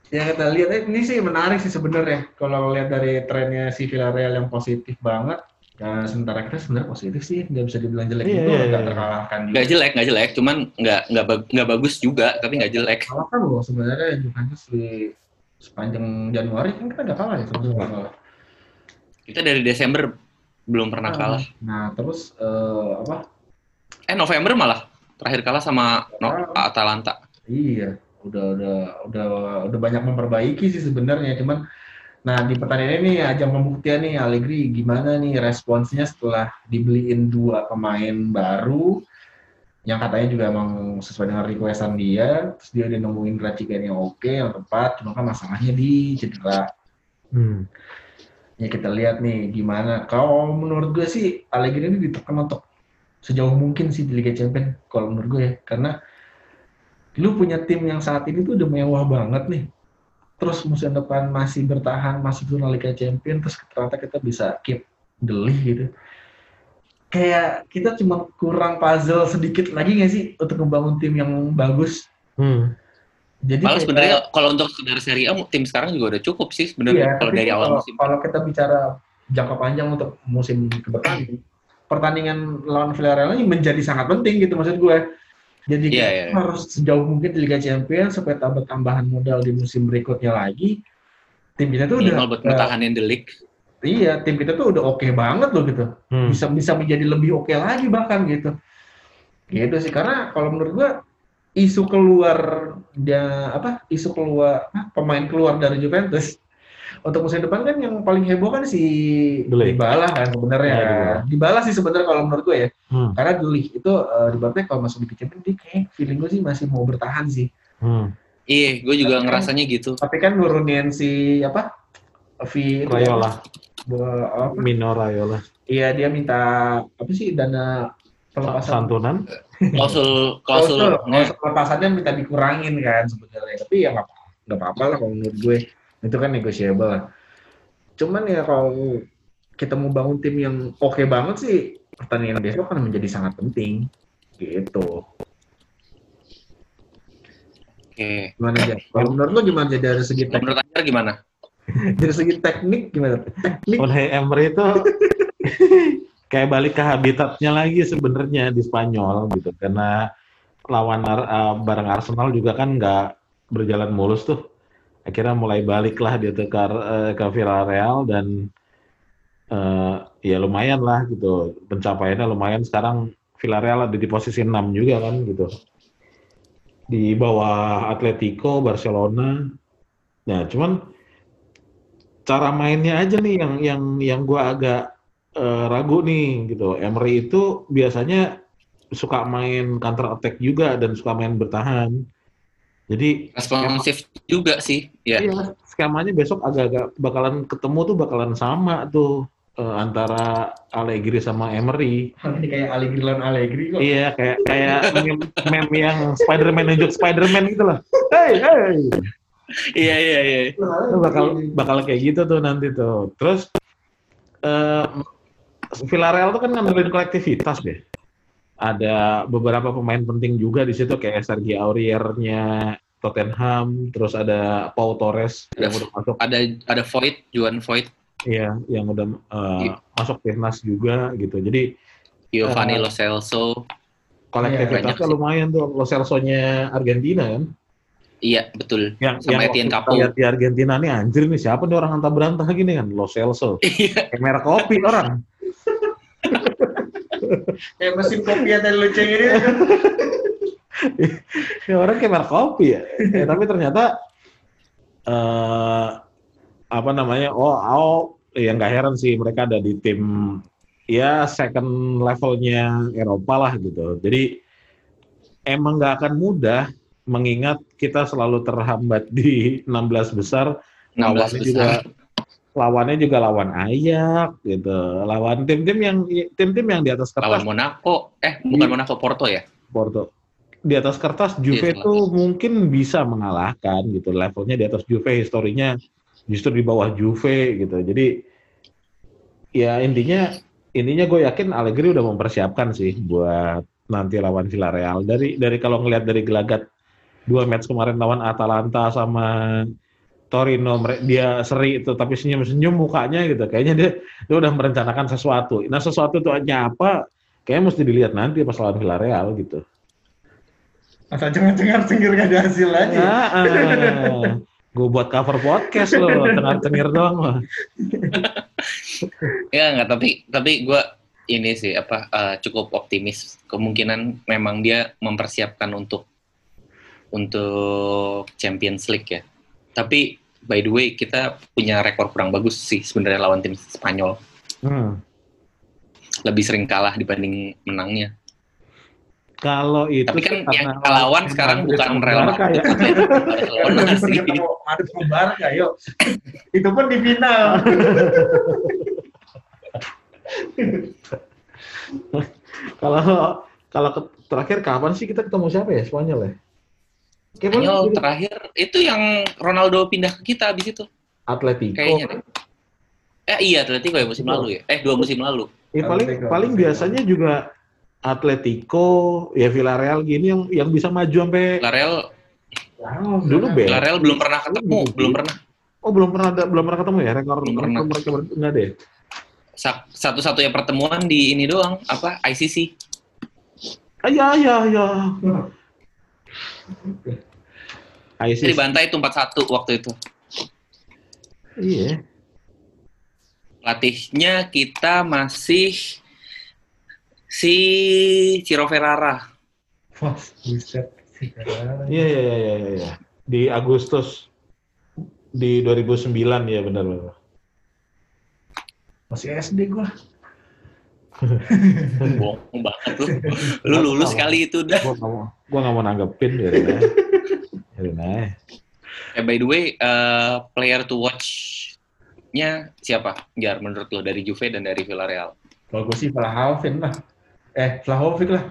Yang kita lihat eh, ini sih menarik sih sebenarnya kalau lihat dari trennya si Villarreal yang positif banget. Nah, sementara kita sebenarnya positif sih, nggak bisa dibilang jelek Iya, itu, iya, nggak iya. terkalahkan juga. Nggak jelek, nggak jelek, cuman nggak nggak nggak bagus juga, tapi nggak jelek. Kalahkan loh sebenarnya Juventus di sepanjang Januari kan kita nggak kalah ya sebenarnya. Kita dari Desember belum pernah kalah. Nah terus eh, apa? Eh November malah terakhir kalah sama no- Atalanta. Iya, udah udah udah udah banyak memperbaiki sih sebenarnya. Cuman, nah di pertandingan ini ajang pembuktian nih Allegri gimana nih responsnya setelah dibeliin dua pemain baru yang katanya juga emang sesuai dengan requestan dia. Terus dia udah nemuin racikan yang oke, yang tepat. Cuma kan masalahnya di cedera. Hmm. Ya kita lihat nih gimana. Kalau menurut gue sih Allegri ini ditekan untuk sejauh mungkin sih di Liga Champions kalau menurut gue ya. Karena lu punya tim yang saat ini tuh udah mewah banget nih. Terus musim depan masih bertahan, masih zona Liga Champions, terus ternyata kita bisa keep the league gitu. Kayak kita cuma kurang puzzle sedikit lagi nggak sih untuk membangun tim yang bagus. Hmm. Jadi Malah kayak- sebenarnya kalau untuk sekedar Serie A tim sekarang juga udah cukup sih sebenarnya Iya, kalau dari awal kalau, musim. kalau kita bicara jangka panjang untuk musim ke depan, pertandingan lawan Villarreal ini menjadi sangat penting gitu maksud gue. Jadi Iya, kita iya. harus sejauh mungkin di Liga Champions supaya tambah tambahan modal di musim berikutnya lagi. Tim kita tuh udah Minimal buat udah- mempertahankan the league. iya, tim kita tuh udah oke banget loh gitu. Hmm. Bisa bisa menjadi lebih oke lagi bahkan gitu. Gitu sih karena kalau menurut gue isu keluar dia apa isu keluar ah, pemain keluar dari Juventus untuk musim depan kan yang paling heboh kan si. Dybala kan sebenarnya Ya, Dybala. Dybala sih sebenarnya kalau menurut gue ya Hmm. karena Dele itu uh, Dybala kalau masuk di Champions dia kayak feeling gue sih masih mau bertahan sih Hmm. Iya, gue juga Tapi kan- ngerasanya gitu. tapi kan nurunin si apa V itu Rayola, Bo- apa? Mino Rayola. iya dia minta apa sih dana pelepasan Santunan. Klausul klausul. Pelepasannya minta dikurangin kan sebenarnya. Tapi ya nggak apa nggak apa-apa lah kalau menurut gue. Itu kan negotiable. Lah cuman ya kalau kita mau bangun tim yang oke banget sih pertandingan besok akan menjadi sangat penting. Gitu. Oke. gimana aja kalau menurut lo gimana aja dari segi teknik? Menurut Anda gimana? dari segi teknik gimana? Teknik? Unai Emery itu *laughs* kayak balik ke habitatnya lagi sebenarnya di Spanyol gitu. Karena lawan uh, bareng Arsenal juga kan nggak berjalan mulus tuh. Akhirnya mulai balik lah dia ke, eh, ke Villarreal dan eh, ya lumayan lah gitu. Pencapaiannya lumayan. Sekarang Villarreal ada di posisi 6 juga kan gitu. Di bawah Atletico Barcelona. Nah cuman cara mainnya aja nih yang yang yang gua agak eh, ragu nih gitu. Emery itu biasanya suka main counter attack juga dan suka main bertahan. Jadi Responsif juga sih. Ya. iya, skemanya besok agak-agak bakalan ketemu tuh bakalan sama tuh eh, antara Allegri sama Emery. ini kayak Allegri lawan Allegri kok Iya, kayak kayak meme, meme yang Spider-Man nunjuk Spider-Man gitu lah. Hey, hey. Iya, iya, iya. Itu bakal bakal kayak gitu tuh nanti tuh. Terus eh Villarreal tuh kan ngandelin kolektivitas deh. ada beberapa pemain penting juga di situ kayak Sergio Aurier-nya Tottenham, terus ada Pau Torres yang Ada- udah masuk, Ada ada Void, Juan Void, ya, yang udah uh, Iya. masuk timnas juga gitu. Jadi Giovanni Eh, Lo Celso. kolektivitasnya sih. lumayan tuh Lo Celso-nya Argentina kan. Iya, betul. Yang Sama yang Etienne Capo. lihat di Argentina nih anjir nih siapa nih orang antah berantah gini kan Lo Celso. *laughs* Iya. Kayak merek kopi orang. Kayak mesin kopi yang tadi lu ceng ini. ya orang kayak merek kopi ya. Eh, tapi ternyata eh apa namanya? Oh, oh ya nggak heran sih mereka ada di tim ya second levelnya Eropa lah gitu. Jadi emang nggak akan mudah mengingat kita selalu terhambat di 16 besar 16 lawannya juga besar. Lawannya juga lawan Ayak gitu. Lawan tim-tim yang tim-tim yang di atas kertas Lawan Monaco. Eh, bukan Monaco, Porto ya? Porto. Di atas kertas Juve Iya, itu mungkin bisa mengalahkan gitu. Levelnya di atas Juve, historinya justru di bawah Juve gitu. Jadi ya intinya intinya gue yakin Allegri udah mempersiapkan sih buat nanti lawan Villarreal. Dari dari kalau ngelihat dari gelagat dua match kemarin lawan Atalanta sama Torino dia seri itu tapi senyum-senyum mukanya gitu. Kayaknya dia dia udah merencanakan sesuatu. Nah, sesuatu itu hanya apa? Kayaknya mesti dilihat nanti pas lawan Villarreal gitu. Masa cengar cengir gak ada hasil aja. Nah, gue buat cover podcast loh, cengar-cengir doang mah. *laughs* Ya enggak, tapi tapi gue ini sih apa eh, cukup optimis. Kemungkinan memang dia mempersiapkan untuk untuk Champions League ya. Tapi by the way kita punya rekor kurang bagus sih sebenarnya lawan tim Spanyol. Hmm. Lebih sering kalah dibanding menangnya. Kalau itu Tapi kan yang lawan sekarang Madrid bukan Real Madrid, *laughs* ya. Madrid sama Barca, yuk. Itu pun di final. *laughs* Kalau kalau terakhir kapan sih kita ketemu siapa ya Spanyol ya? Spanyol terakhir itu yang Ronaldo pindah ke kita abis itu Atletico. kayaknya deh. Eh iya Atletico ya musim lalu ya. Eh dua musim lalu. Ya, paling Atletico, paling biasanya juga Atletico, ya Villarreal gini yang yang bisa maju sampai Villarreal dulu Bel. Villarreal belum pernah ketemu, Dulu. belum pernah. Oh belum pernah ada belum pernah ketemu ya rekor Belum rekor pernah. mereka ber- nggak deh. Sa- Satu-satunya pertemuan di ini doang apa ICC. Ah, iya iya iya. Jadi ISIS. bantai itu 4-1 waktu itu. Iya. Latihnya kita masih si Ciro Ferrara. Wah, buset. Iya iya iya iya iya. Di Agustus di 2009 ya benar benar. Masih SD gua. Bohong banget lu. Lu lulus kali itu udah. Gua nggak mau gua nggak mau nanggepin ya. Eh by the way, eh, player to watch-nya siapa? Jar menurut lo dari Juve dan dari Villarreal. Kalau gue sih Vlahovic lah. Eh, Vlahovic lah.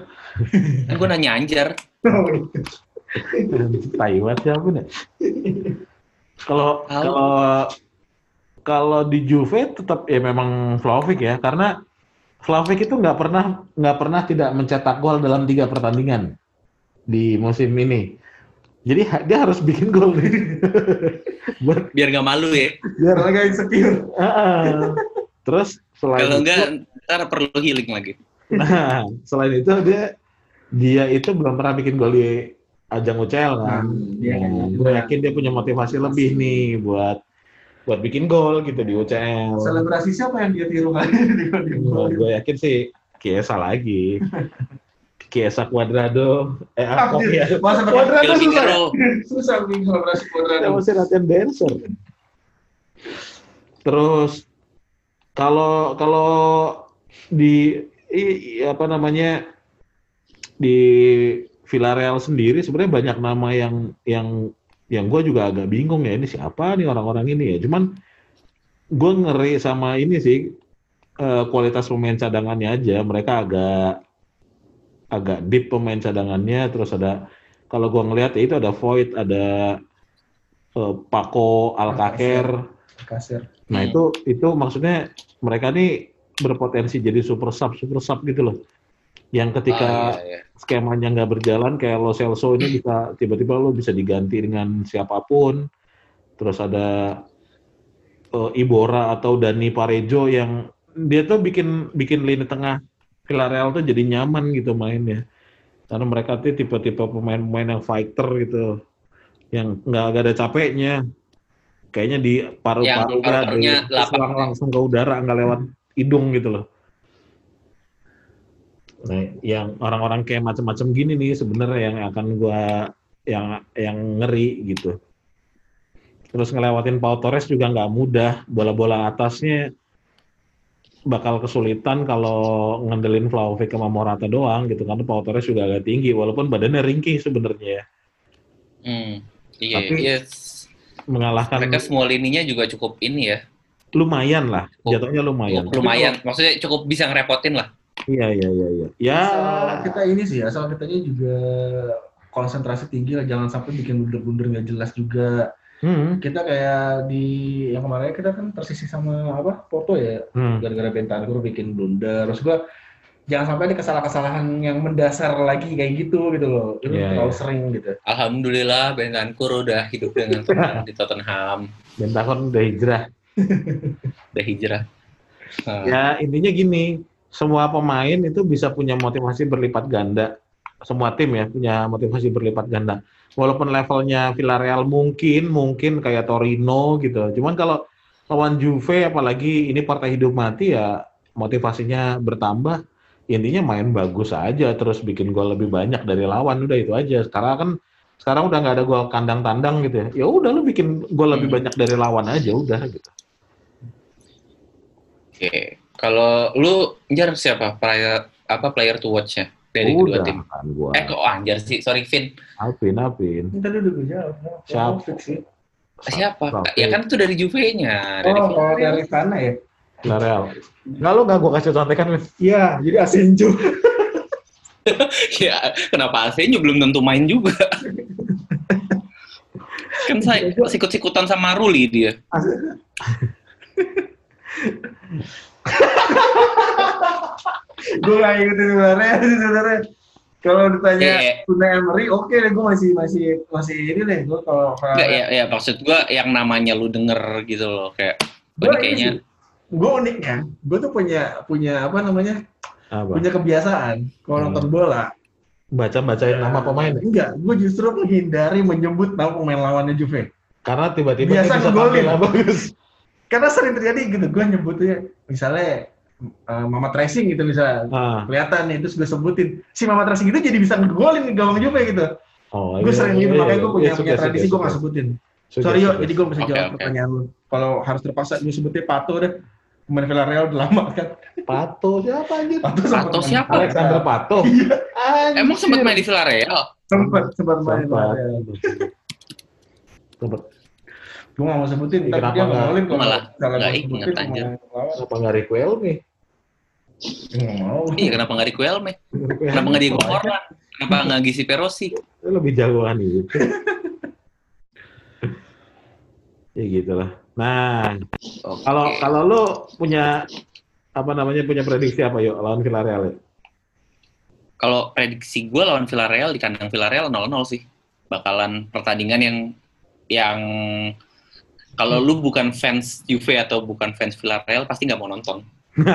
Kan gue nanya Anjar. Taiwan siapa nih? Kalau kalau kalau di Juve tetap ya memang Vlahovic ya karena Vlahovic itu nggak pernah nggak pernah tidak mencetak gol dalam tiga pertandingan di musim ini. Jadi ha- dia harus bikin gol nih. *laughs* Buat Biar nggak malu ya. biar nggak insecure. Ah, Terus selain Kalau enggak, ntar perlu healing lagi. nah, selain itu dia dia itu belum pernah bikin gol di ajang UCL kan. Hmm, dia Nah, kayaknya gue yakin dia punya motivasi lebih nih buat buat bikin gol gitu di UCL. Selebrasi siapa yang dia tiru kali ini? di gol? gue yakin sih Kiesa lagi. Kiesa Cuadrado. Eh, Ah, apa ya? Masa Cuadrado susah. Susah bikin selebrasi kuadrat. masih latihan dancer. Terus kalau kalau di i- i- apa namanya di Villarreal sendiri sebenarnya banyak nama yang yang yang gue juga agak bingung ya ini siapa nih orang-orang ini ya. Cuman gue ngeri sama ini sih eh, kualitas pemain cadangannya aja. Mereka agak agak deep pemain cadangannya. Terus ada kalau gue ngelihat ya itu ada Void, ada eh, Paco Alcacer. Kasir. Nah Hmm. itu itu maksudnya mereka nih berpotensi jadi super sub super sub gitu loh. Yang ketika Ah, iya, iya. skemanya nggak berjalan kayak Lo Celso ini bisa tiba-tiba lo bisa diganti dengan siapa pun. Terus ada eh, Ibora atau Dani Parejo yang dia tuh bikin bikin lini tengah Villarreal tuh jadi nyaman gitu mainnya. Karena mereka tuh tipe-tipe pemain-pemain yang fighter gitu. Yang nggak ada capeknya. Kayaknya di paru-paru Yang paru-parunya langsung ke udara nggak lewat hidung gitu loh. Nah, yang orang-orang kayak macam-macam gini nih sebenarnya yang akan gua yang yang ngeri gitu. Terus ngelewatin Pau Torres juga nggak mudah. Bola-bola atasnya bakal kesulitan kalau ngandelin Vlahovic sama Morata doang gitu karena Pau Torres juga agak tinggi walaupun badannya ringkih sebenarnya ya. Hmm, iya, Tapi- iya. Mengalahkan Mereka semua lininya juga cukup ini ya. lumayan lah, jatuhnya lumayan. Lumayan. Maksudnya cukup bisa ngerepotin lah. Iya iya iya iya. Ya Asal kita ini sih, asal kitanya juga konsentrasi tinggi lah, jangan sampai bikin blunder-blunder nggak jelas juga. hmm, Kita kayak di yang kemarin kita kan tersisih sama apa Porto ya, hmm. gara-gara Bentancur bikin blunder. Terus gua jangan sampai ada kesalahan-kesalahan yang mendasar lagi kayak gitu gitu loh. Itu Iya, terlalu iya. sering gitu. Alhamdulillah Bentancur udah hidup dengan tenang di Tottenham. Bentancur udah hijrah. *laughs* Udah hijrah. Nah, Ya intinya gini, semua pemain itu bisa punya motivasi berlipat ganda. Semua tim ya punya motivasi berlipat ganda. Walaupun levelnya Villarreal mungkin mungkin kayak Torino gitu. Cuman kalau lawan Juve apalagi ini partai hidup mati ya motivasinya bertambah. Intinya main bagus aja terus bikin gol lebih banyak dari lawan udah itu aja. Sekarang kan sekarang udah nggak ada gol kandang tandang gitu ya. Ya udah lu bikin gol lebih Hmm. banyak dari lawan aja udah gitu. Oke. Kalau lu Jar siapa player apa player to watch-nya dari kedua udah tim? kan gua. Eh kok Anjar sih? Sorry Vin. Alvin, Alvin. Kita dulu gue jawab. Siapa? Siapa? Ya kan itu dari Juve-nya. Dari Oh, dari sana ya? Villarreal. Enggak lu enggak gua kasih contekan, Win. Iya, jadi Asenjo. *laughs* ya, kenapa AC-nya belum tentu main juga? kan saya sikut-sikutan sama Ruli dia. *laughs* gue gak ngikutin sebenarnya sih sebenarnya. Kalau ditanya Iya. Unai Emery, oke deh, gue masih masih masih ini deh. Gue kalau Enggak ya, ya maksud gua yang namanya lu denger gitu loh kayak ini kayaknya gue unik kan. Gue tuh punya punya apa namanya? Apa? Punya kebiasaan kalau Hmm. nonton bola. Baca-bacain nama pemain. ya? Enggak, gue justru menghindari menyebut nama pemain lawannya Juve. Karena tiba-tiba Biasa dia bisa ngegolin. tampil bagus. Karena sering terjadi gitu, gue nyebutnya misalnya uh, Mama Tracing gitu misalnya. Ah. Kelihatan nih, terus gue sebutin. Si Mama Tracing itu jadi bisa ngegolin gawang Juve gitu. Oh, gue iya, sering iya, gitu, iya, makanya gue iya, punya, suka, punya suka, tradisi gue gak sebutin. Suka, Sorry yo, suka. jadi gue bisa Oke, jawab oke. pertanyaan lu. Kalau harus terpaksa gue sebutnya Pato deh. Pemain Villarreal udah lama kan. Pato siapa anjir? Pato, Pato siapa? Alexander Pato. *laughs* Anjir. emang sempat main di Villarreal. Sempat, sempat main Sempat. Villarreal. Sempat. Gue gak mau sebutin, Iya, tapi kenapa dia ngomongin Gua malah kalau nggak inget, lawan. Kenapa nggak? Nggak mau. Iya, kenapa nggak Riquelme? Kenapa nggak Diego Forlan? Kenapa nggak Gizi Perosi? Itu lebih jagoan gitu. ya gitulah. Nah, kalau kalau lu punya apa namanya punya prediksi apa yuk lawan Villarreal ya? kalau prediksi gue lawan Villarreal di kandang Villarreal 0-0 sih. Bakalan pertandingan yang yang kalau lu bukan fans Juve atau bukan fans Villarreal pasti nggak mau nonton. *laughs*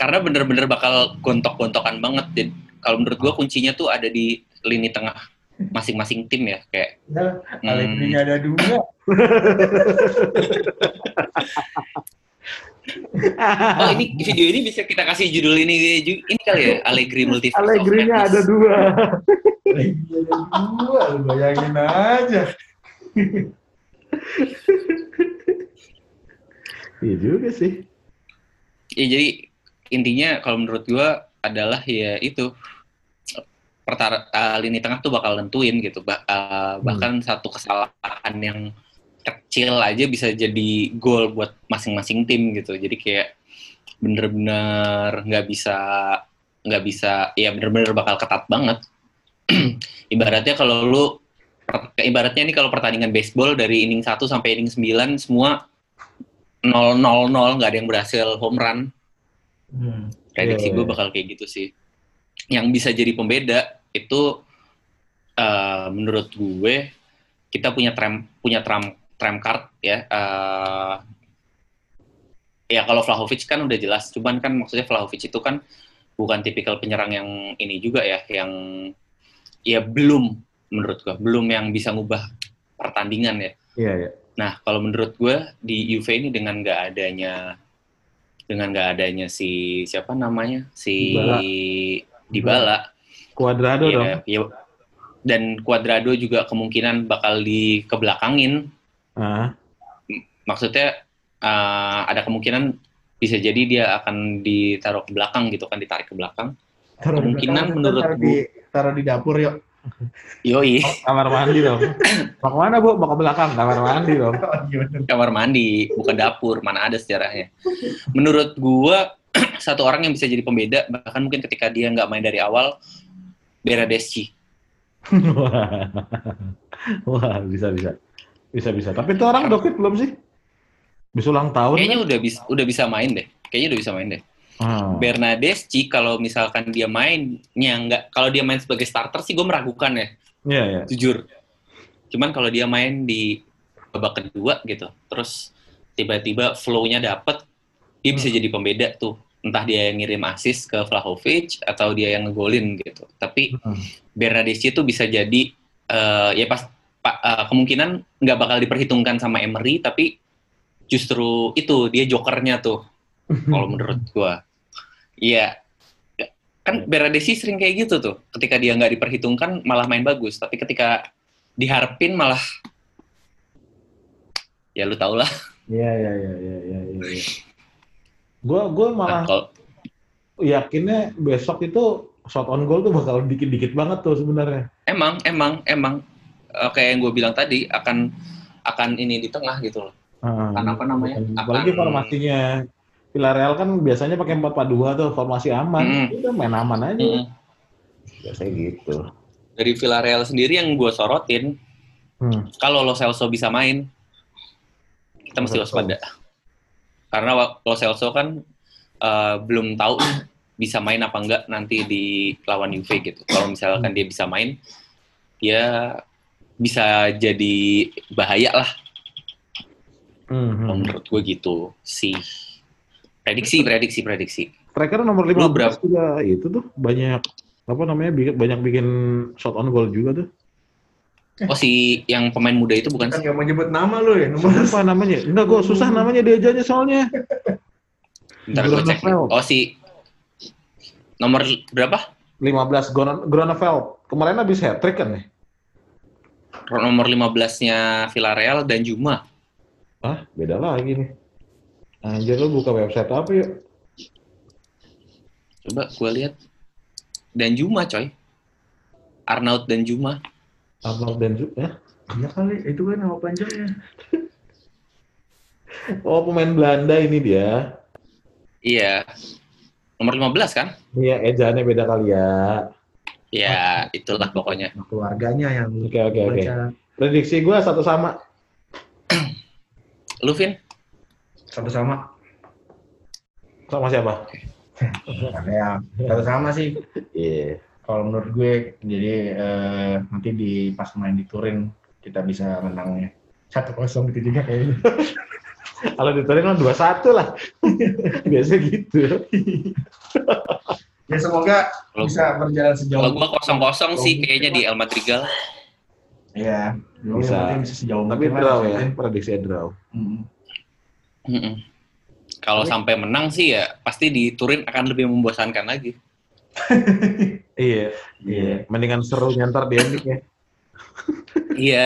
Karena bener-bener bakal gontok-gontokan banget. Jadi, kalau menurut gue kuncinya tuh ada di lini tengah masing-masing tim ya. Kayak Ya, Hmm. Ada dua. *laughs* oh ini video ini bisa kita kasih judul ini ini kali ya Allegri Multiverse Allegri-nya ada dua. Ada dua, lu bayangin aja. Iya juga sih. Ya jadi intinya kalau menurut gua adalah ya itu pertar uh, lini tengah tuh bakal nentuin gitu. Uh, bahkan satu kesalahan yang kecil aja bisa jadi gol buat masing-masing tim gitu. Jadi kayak bener-bener nggak bisa nggak bisa ya bener-bener bakal ketat banget. *clears throat* ibaratnya kalau lu ibaratnya ini kalau pertandingan baseball dari inning 1 sampai inning 9 semua 0 0 0 nggak ada yang berhasil home run Hmm. prediksi Iya, gue iya. bakal kayak gitu sih yang bisa jadi pembeda itu eh, menurut gue kita punya tram punya tram tram card ya eh, ya kalau Vlahovic kan udah jelas cuman kan maksudnya Vlahovic itu kan bukan tipikal penyerang yang ini juga ya yang ya belum menurut gue belum yang bisa ngubah pertandingan ya Iya, iya. Nah, kalau menurut gue di Juve ini dengan nggak adanya dengan nggak adanya si siapa namanya si Dybala. Dybala, Cuadrado dong. ya, ya, dan Cuadrado juga kemungkinan bakal dikebelakangin. Ah, Maksudnya eh, ada kemungkinan bisa jadi dia akan ditaruh ke belakang gitu kan, ditarik ke belakang. Taruh di Kemungkinan belakang, menurut taruh di, taruh di dapur yuk. Yoi, kamar mandi dong. *coughs* Mau ke mana bu? Mau ke belakang. Kamar mandi dong. Oh, gimana? kamar mandi, bukan dapur, mana ada sejarahnya. Menurut gua *coughs* satu orang yang bisa jadi pembeda bahkan mungkin ketika dia nggak main dari awal Beradeschi. Wah. *laughs* Wah, bisa bisa. Bisa bisa. Tapi itu orang Dokit belum sih? Bisa ulang tahun Kayaknya kan? udah bisa udah bisa main deh. Kayaknya udah bisa main deh. Ah. Bernadeschi kalau misalkan dia mainnya nggak kalau dia main sebagai starter sih gue meragukan ya, Iya, iya. jujur. Cuman kalau dia main di babak kedua gitu, terus tiba-tiba flow-nya dapet, dia bisa jadi pembeda tuh. Entah dia yang ngirim assist ke Vlahovic atau dia yang ngegolin gitu. Tapi Hmm. Bernadeschi itu bisa jadi eh, ya pas eh, kemungkinan nggak bakal diperhitungkan sama Emery, tapi justru itu dia jokernya tuh *laughs* kalau menurut gua. Iya. Kan Bernadeschi sering kayak gitu tuh. Ketika dia nggak diperhitungkan malah main bagus, tapi ketika diharapin malah ya lu tau lah. Iya, iya, iya, iya, iya, iya. iya. Gua gua Nah, malah kalau yakinnya besok itu shot on goal tuh bakal dikit-dikit banget tuh sebenarnya. emang emang emang eh, kayak yang gue bilang tadi akan akan ini di tengah gitu loh. Ah, Akan apa namanya? Apalagi Akan- formasinya Villarreal kan biasanya pakai 4-4-2 tuh formasi aman. Mm. Udah main aman aja. Mm. Biasanya gitu. Dari Villarreal sendiri yang gue sorotin, Hmm. kalau Lo Celso bisa main, kita mesti waspada. Karena Lo Celso kan eh, belum tahu bisa main apa enggak nanti di lawan Juve gitu. Kalau misalkan dia bisa main, dia bisa jadi bahaya lah. Hmm, Kalau hmm. menurut gue gitu sih. Prediksi, prediksi, prediksi. Striker nomor Lu 15 berapa? juga itu tuh banyak apa namanya bikin- banyak bikin shot on goal juga tuh. Oh si yang pemain muda itu bukan Kan sih? nggak mau nyebut nama lu ya, nomor Apa namanya? Enggak, gue susah namanya dia aja soalnya. Ntar gue cek. Oh si nomor berapa? 15 Gron- Gronefeld. Kemarin habis hat trick kan ya? Nomor 15-nya Villarreal dan Juma. Hah, beda lagi nih. Anjir lu buka website apa ya? Coba gue lihat. Dan Juma coy. Arnaud dan Juma. Arnold dan Zu- ya? Iya kali, itu kan nama panjangnya. *laughs* Oh, pemain Belanda ini dia. Iya. Nomor 15 kan? Iya, ejaannya beda kali ya. Ya, itulah pokoknya. Keluarganya yang Oke, oke, oke. baca Prediksi gue satu sama. Lu, Vin? satu sama. Sama siapa? Yang satu sama sih. Iya. Kalau menurut gue, jadi eh, nanti di pas main di Turin kita bisa menangnya satu kosong gitu juga kayaknya. Kalau di Turin kan 2-1 lah. Biasa gitu. Ya semoga Kalau bisa berjalan sejauh. kalau gua kosong-kosong sih kayaknya di El Madrigal. Iya, Bisa. bisa. bisa sejauh Tapi draw ya, prediksi draw. Mm. Mm-mm. Kalau sampai menang sih ya pasti di Turin akan lebih membosankan lagi. *laughs* Iya. Iya. Mendingan seru nyantar di ending ya. Iya.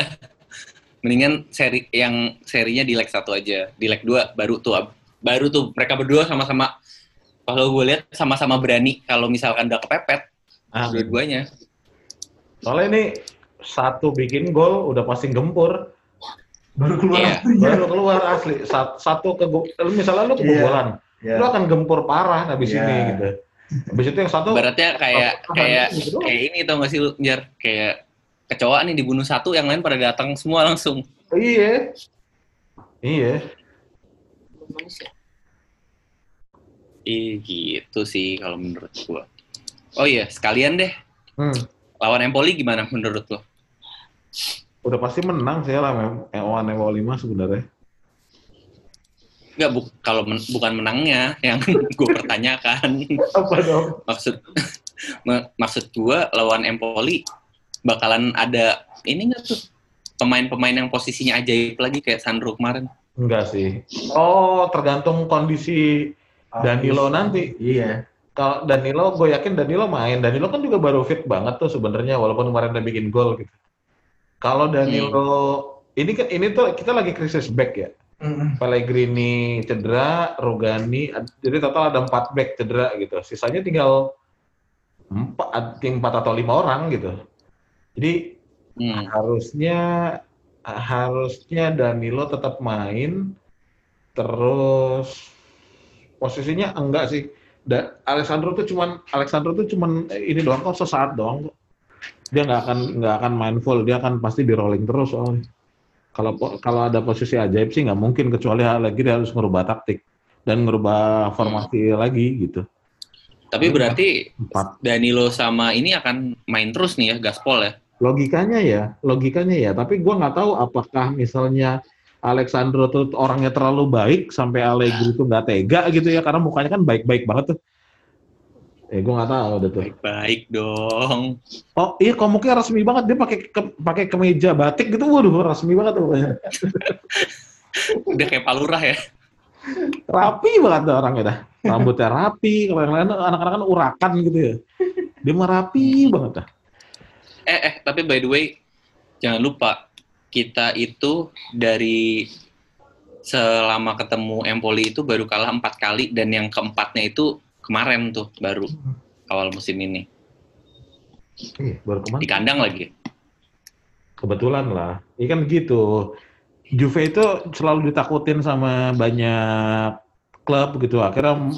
Mendingan seri yang serinya di leg satu aja, di leg dua baru tuh baru tuh mereka berdua sama-sama kalau gue lihat sama-sama berani kalau misalkan udah kepepet Ah, dua-duanya. soalnya ini satu bikin gol udah pasti gempur. Baru keluar. Iya. Baru keluar asli. Sat- Satu ke misalnya lu Iya. kebobolan. Ya. Lu akan gempur parah habis Iya. ini gitu. Habis itu yang satu Baratnya kayak Oh, kayak gitu doang. kayak ini tau gak sih lu Jar? Kayak kecoa nih dibunuh satu, yang lain pada datang semua langsung. Iya. Iya. Ih, gitu sih kalau menurut gua. Oh iya, sekalian deh. Hmm. Lawan Empoli gimana menurut lo? Udah pasti menang sih lah lawan Empoli mah sebenarnya. Enggak, bu kalau men- bukan menangnya yang *laughs* gue pertanyakan. Apa dong? Maksud *laughs* ma- maksud gua lawan Empoli bakalan ada ini nggak tuh pemain-pemain yang posisinya ajaib lagi kayak Sandro kemarin. Enggak sih. Oh, tergantung kondisi Danilo nanti. Iya. Kalau Danilo, gue yakin Danilo main. Danilo kan juga baru fit banget tuh sebenarnya, walaupun kemarin udah bikin gol gitu. Kalau Danilo, ini kan ini tuh kita lagi krisis back ya. Mm-mm. Pellegrini cedera, Rugani, ad- jadi total ada empat back cedera gitu. Sisanya tinggal empat, empat atau lima orang gitu. Jadi Hmm. harusnya harusnya Danilo tetap main terus posisinya enggak sih. Da, Alexandro tuh cuman Alexandro tuh cuman eh, ini doang kok sesaat doang kok. Dia nggak akan nggak akan main full dia akan pasti di rolling terus soalnya kalau kalau ada posisi ajaib sih nggak mungkin kecuali lagi dia harus merubah taktik dan merubah formasi lagi gitu. Tapi berarti empat. Danilo sama ini akan main terus nih ya Gaspol ya. logikanya ya, logikanya ya. Tapi gua nggak tahu apakah misalnya Alexandro tuh orangnya terlalu baik sampai Allegri itu nggak tega gitu ya, karena mukanya kan baik-baik banget tuh. Eh, gua nggak tahu deh tuh. Baik-baik dong. Oh iya, komuknya resmi banget dia pakai ke- pakai kemeja batik gitu, waduh resmi banget tuh pokoknya. *laughs* Udah kayak palurah ya. Rapi banget tuh orangnya dah. Rambutnya rapi, kalau yang lain anak-anak kan urakan gitu ya. Dia mah rapi banget dah. Eh, eh, tapi by the way, jangan lupa kita itu dari selama ketemu Empoli itu baru kalah empat kali dan yang keempatnya itu kemarin tuh baru awal musim ini Ih, baru ke mana? di kandang lagi. Kebetulan lah. Iya kan gitu. Juve itu selalu ditakutin sama banyak klub gitu. Akhirnya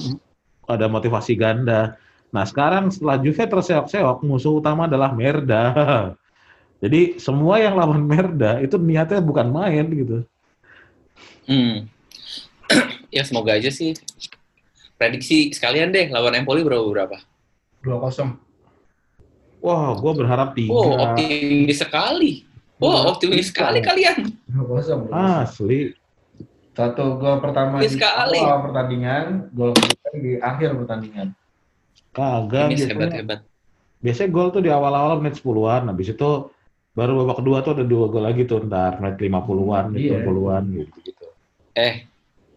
ada motivasi ganda. Nah sekarang setelah Juve terseok-seok, musuh utama adalah Merda. *laughs* Jadi semua yang lawan Merda itu niatnya bukan main gitu. Hmm. *clears throat* ya semoga aja sih. Prediksi sekalian deh lawan Empoli berapa berapa? 2-0. Wah, gue berharap tiga. Oh, optimis sekali. Wah, optimis sekali kalian. 2-0. Asli. Satu gol pertama Ini di sekali. awal pertandingan, gol kedua di akhir pertandingan. Kagak. Ini Biasanya, hebat-hebat. biasanya gol tuh di awal-awal menit 10-an. Habis itu baru babak kedua tuh ada dua gol lagi tuh ntar menit 50-an, menit Iya. 60-an gitu. gitu. Eh,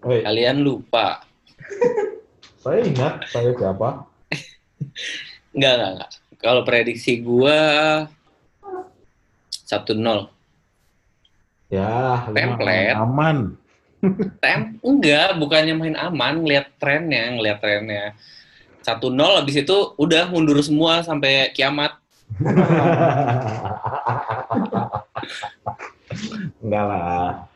Woi, kalian lupa. *laughs* saya ingat saya siapa? *laughs* Enggak, enggak, enggak. Kalau prediksi gua 1-0. Ya, lu mah Template. aman. *laughs* Tem enggak, bukannya main aman, ngeliat trennya, ngeliat trennya. 1-0 habis itu udah mundur semua sampai kiamat. Enggak lah.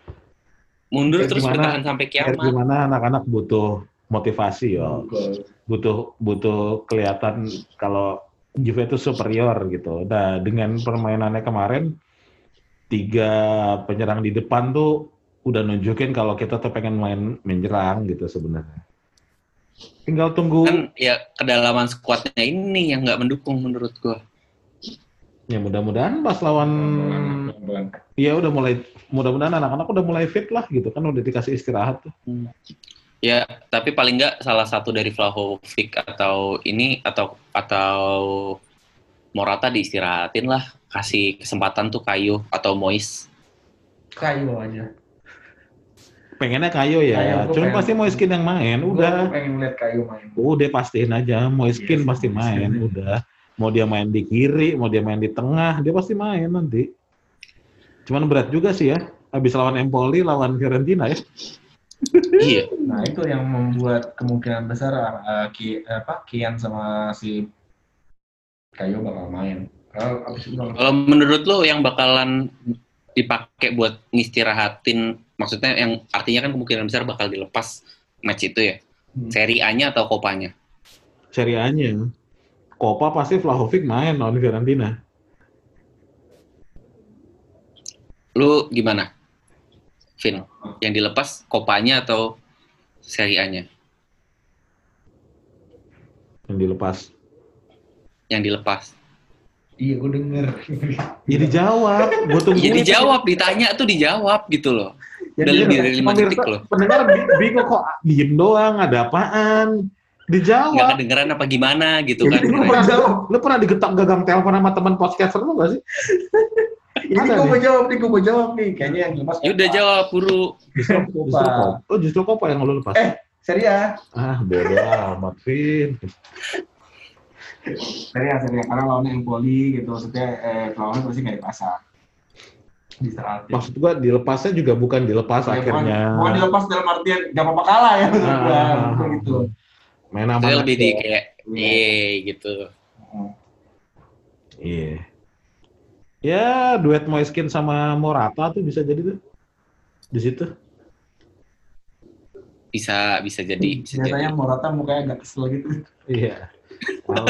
Mundur Ya, terus gimana? bertahan sampai kiamat. gimana anak-anak butuh motivasi yo. Butuh butuh kelihatan kalau Juve itu superior gitu. Nah, dengan permainannya kemarin tiga penyerang di depan tuh udah nunjukin kalau kita tuh pengen main menyerang gitu sebenarnya. Tinggal tunggu Kan ya kedalaman skuadnya ini yang nggak mendukung menurut gua. Ya mudah-mudahan pas lawan. Iya udah mulai mudah-mudahan anak-anak udah mulai fit lah gitu kan udah dikasih istirahat tuh. Ya, tapi paling nggak salah satu dari Vlahovic atau ini atau atau Morata diistirahatin lah, kasih kesempatan tuh Kayu atau Mois. Kayu aja. Pengennya Kayo ya, Kayo, gua cuma pengen- pasti Moiskin yang main, udah. pengen lihat Kayu main. Udah pastiin aja, Moiskin Yes, pasti Moiskin. main, udah. Mau dia main di kiri, mau dia main di tengah, dia pasti main nanti. Cuman berat juga sih ya, habis lawan Empoli, lawan Fiorentina ya. iya, Nah itu yang membuat kemungkinan besar uh, Ki, apa Kian sama si Kayu bakal main. Kalau abis itu kalau menurut lo yang bakalan dipakai buat ngistirahatin, maksudnya yang artinya kan kemungkinan besar bakal dilepas match itu ya, Hmm. seri A-nya atau Kopanya? Serie A-nya. Copa pasti Vlahovic main lawan Fiorentina. Lu gimana, Vin? Yang dilepas Kopanya atau seri A-nya? yang dilepas. yang dilepas. Iya, gue denger. Ya dijawab, gue tunggu. Iya dijawab, ditanya tuh dijawab gitu loh. Ya, Udah lebih dari lima detik loh. Pendengar bi- bingung kok diem doang, ada apaan? Nggak Dijawab. kedengeran apa gimana gitu Ya, kan. lu, pernah, lu pernah digetak gagang telepon sama teman podcaster lu gak sih? *laughs* Ini gue mau jawab nih, gue mau jawab nih. Kayaknya yang lepas. Ya udah jawab buru. Justru, kok. Oh justru kok yang lu lepas? Eh. Seria. Ah bodoh amat, Vin. Seria, seria. Karena lawannya Empoli gitu. Maksudnya eh, lawannya pasti nggak dipasang. Di saat Maksud gua dilepasnya juga bukan dilepas Ya, akhirnya. Bukan, bukan dilepas dalam artian gak apa-apa kalah ya Ah, ah, ah. gitu. Main aman lebih di kayak Iya. eh gitu. Hmm. Iya. Ya, duet Moiskin sama Morata tuh bisa jadi tuh. Di situ. Bisa bisa jadi, bisa jadi. Biasanya Morata mukanya agak kesel gitu. Iya. Kalau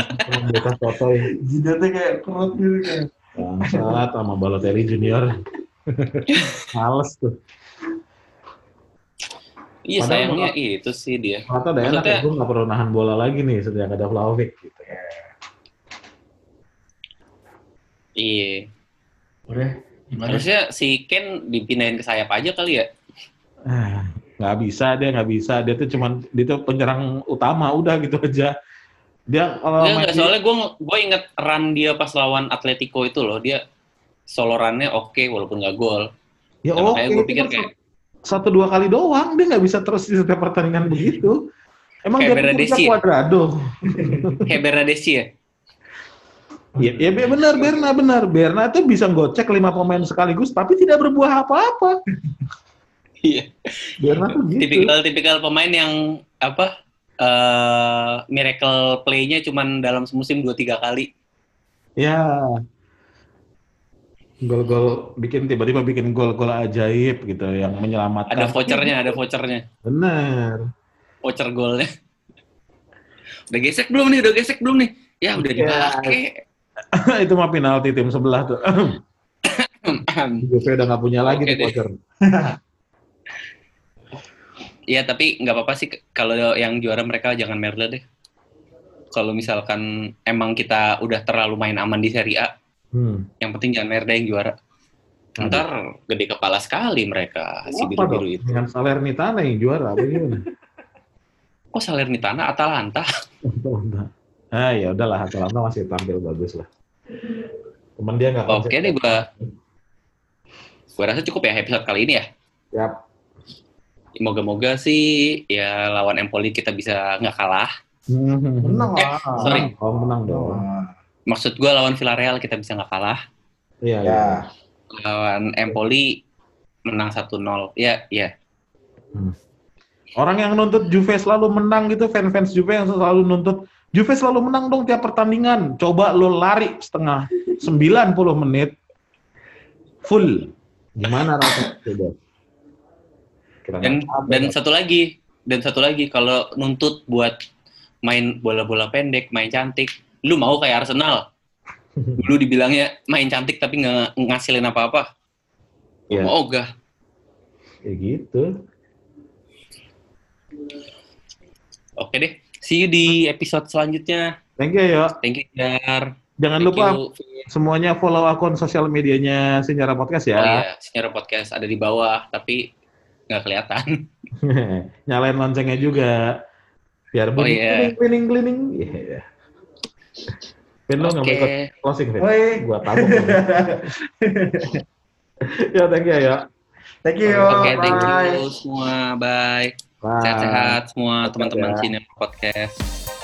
buka foto ya. Jidatnya kayak kerut gitu kan. Bangsat sama Balotelli Junior. *laughs* Males tuh. Iya Padahal sayangnya malah- itu sih dia. Morata udah enak ya, gue nggak perlu nahan bola lagi nih sejak ada Vlahovic gitu. Iya. Udah. Gimana? Harusnya si Ken dipindahin ke sayap aja kali ya. Ah, nggak bisa dia nggak bisa dia tuh cuman dia tuh penyerang utama udah gitu aja dia kalau main enggak, soalnya gue gue inget run dia pas lawan Atletico itu loh, dia solo run-nya oke walaupun nggak gol. ya Nah, oke makanya gue pikir kayak satu dua kali doang dia nggak bisa terus di setiap pertandingan *laughs* begitu emang Kayak dia Bernadesi dia ya? kuadrado *laughs* kayak Bernadesi ya. ya, ya be- benar Berna benar Berna tuh bisa gocek lima pemain sekaligus tapi tidak berbuah apa-apa *laughs* Iya. Berna tuh gitu Tipikal-tipikal pemain yang apa? eh miracle play-nya cuman dalam semusim 2 3 kali. ya gol-gol bikin tiba-tiba bikin gol-gol ajaib gitu yang menyelamatkan Ada vouchernya, ada vouchernya. benar Voucher golnya. Udah gesek belum nih? Udah gesek belum nih? Ya udah Ya. dipakai. *laughs* itu mah penalti tim sebelah tuh *coughs* Juve udah nggak punya lagi deh. voucher. *laughs* Iya tapi nggak apa-apa sih kalau yang juara mereka jangan Merle deh. Kalau misalkan emang kita udah terlalu main aman di Serie A, Hmm. yang penting jangan Merle yang juara. Ntar gede kepala sekali mereka si biru-biru itu. Dengan Salernitana yang juara apa gimana? *laughs* Kok Salernitana Atalanta? ah ya udahlah Atalanta masih tampil bagus lah. Cuman dia nggak Oke deh gua. Gua rasa cukup ya episode kali ini ya. Yap. Moga-moga sih ya lawan Empoli kita bisa nggak kalah. Menang Eh, lah. sorry. Oh menang dong. Maksud gua lawan Villarreal kita bisa nggak kalah. Iya Ya. ya. Lawan Empoli menang 1-0. Ya, ya. Orang yang nuntut Juve selalu menang gitu, fans-fans Juve yang selalu nuntut Juve selalu menang dong tiap pertandingan. Coba lo lari setengah 90 menit full. Gimana rasanya? Coba. Dan dan satu lagi, dan satu lagi kalau nuntut buat main bola-bola pendek, main cantik, lu mau kayak Arsenal. *laughs* Dulu dibilangnya main cantik tapi nggak ngasilin apa-apa. Iya. Mau ogah. Kayak gitu. Oke deh. See you di episode selanjutnya. Thank you ya. Thank you, Jar. Jangan Thank lupa you. semuanya follow akun sosial medianya Senyara Podcast ya. Oh iya, Senyara Podcast ada di bawah, tapi nggak kelihatan. *laughs* Nyalain loncengnya juga. Biar Oh, bunyi iya. cleaning cleaning. Iya. Vin lo nggak mau Oke. ikut closing Vin? Oi. Gua tabung. *laughs* ya thank you ya. Thank you. Oke, thank Bye. you semua. Bye. Sehat-sehat semua teman-teman ya. Sini Podcast.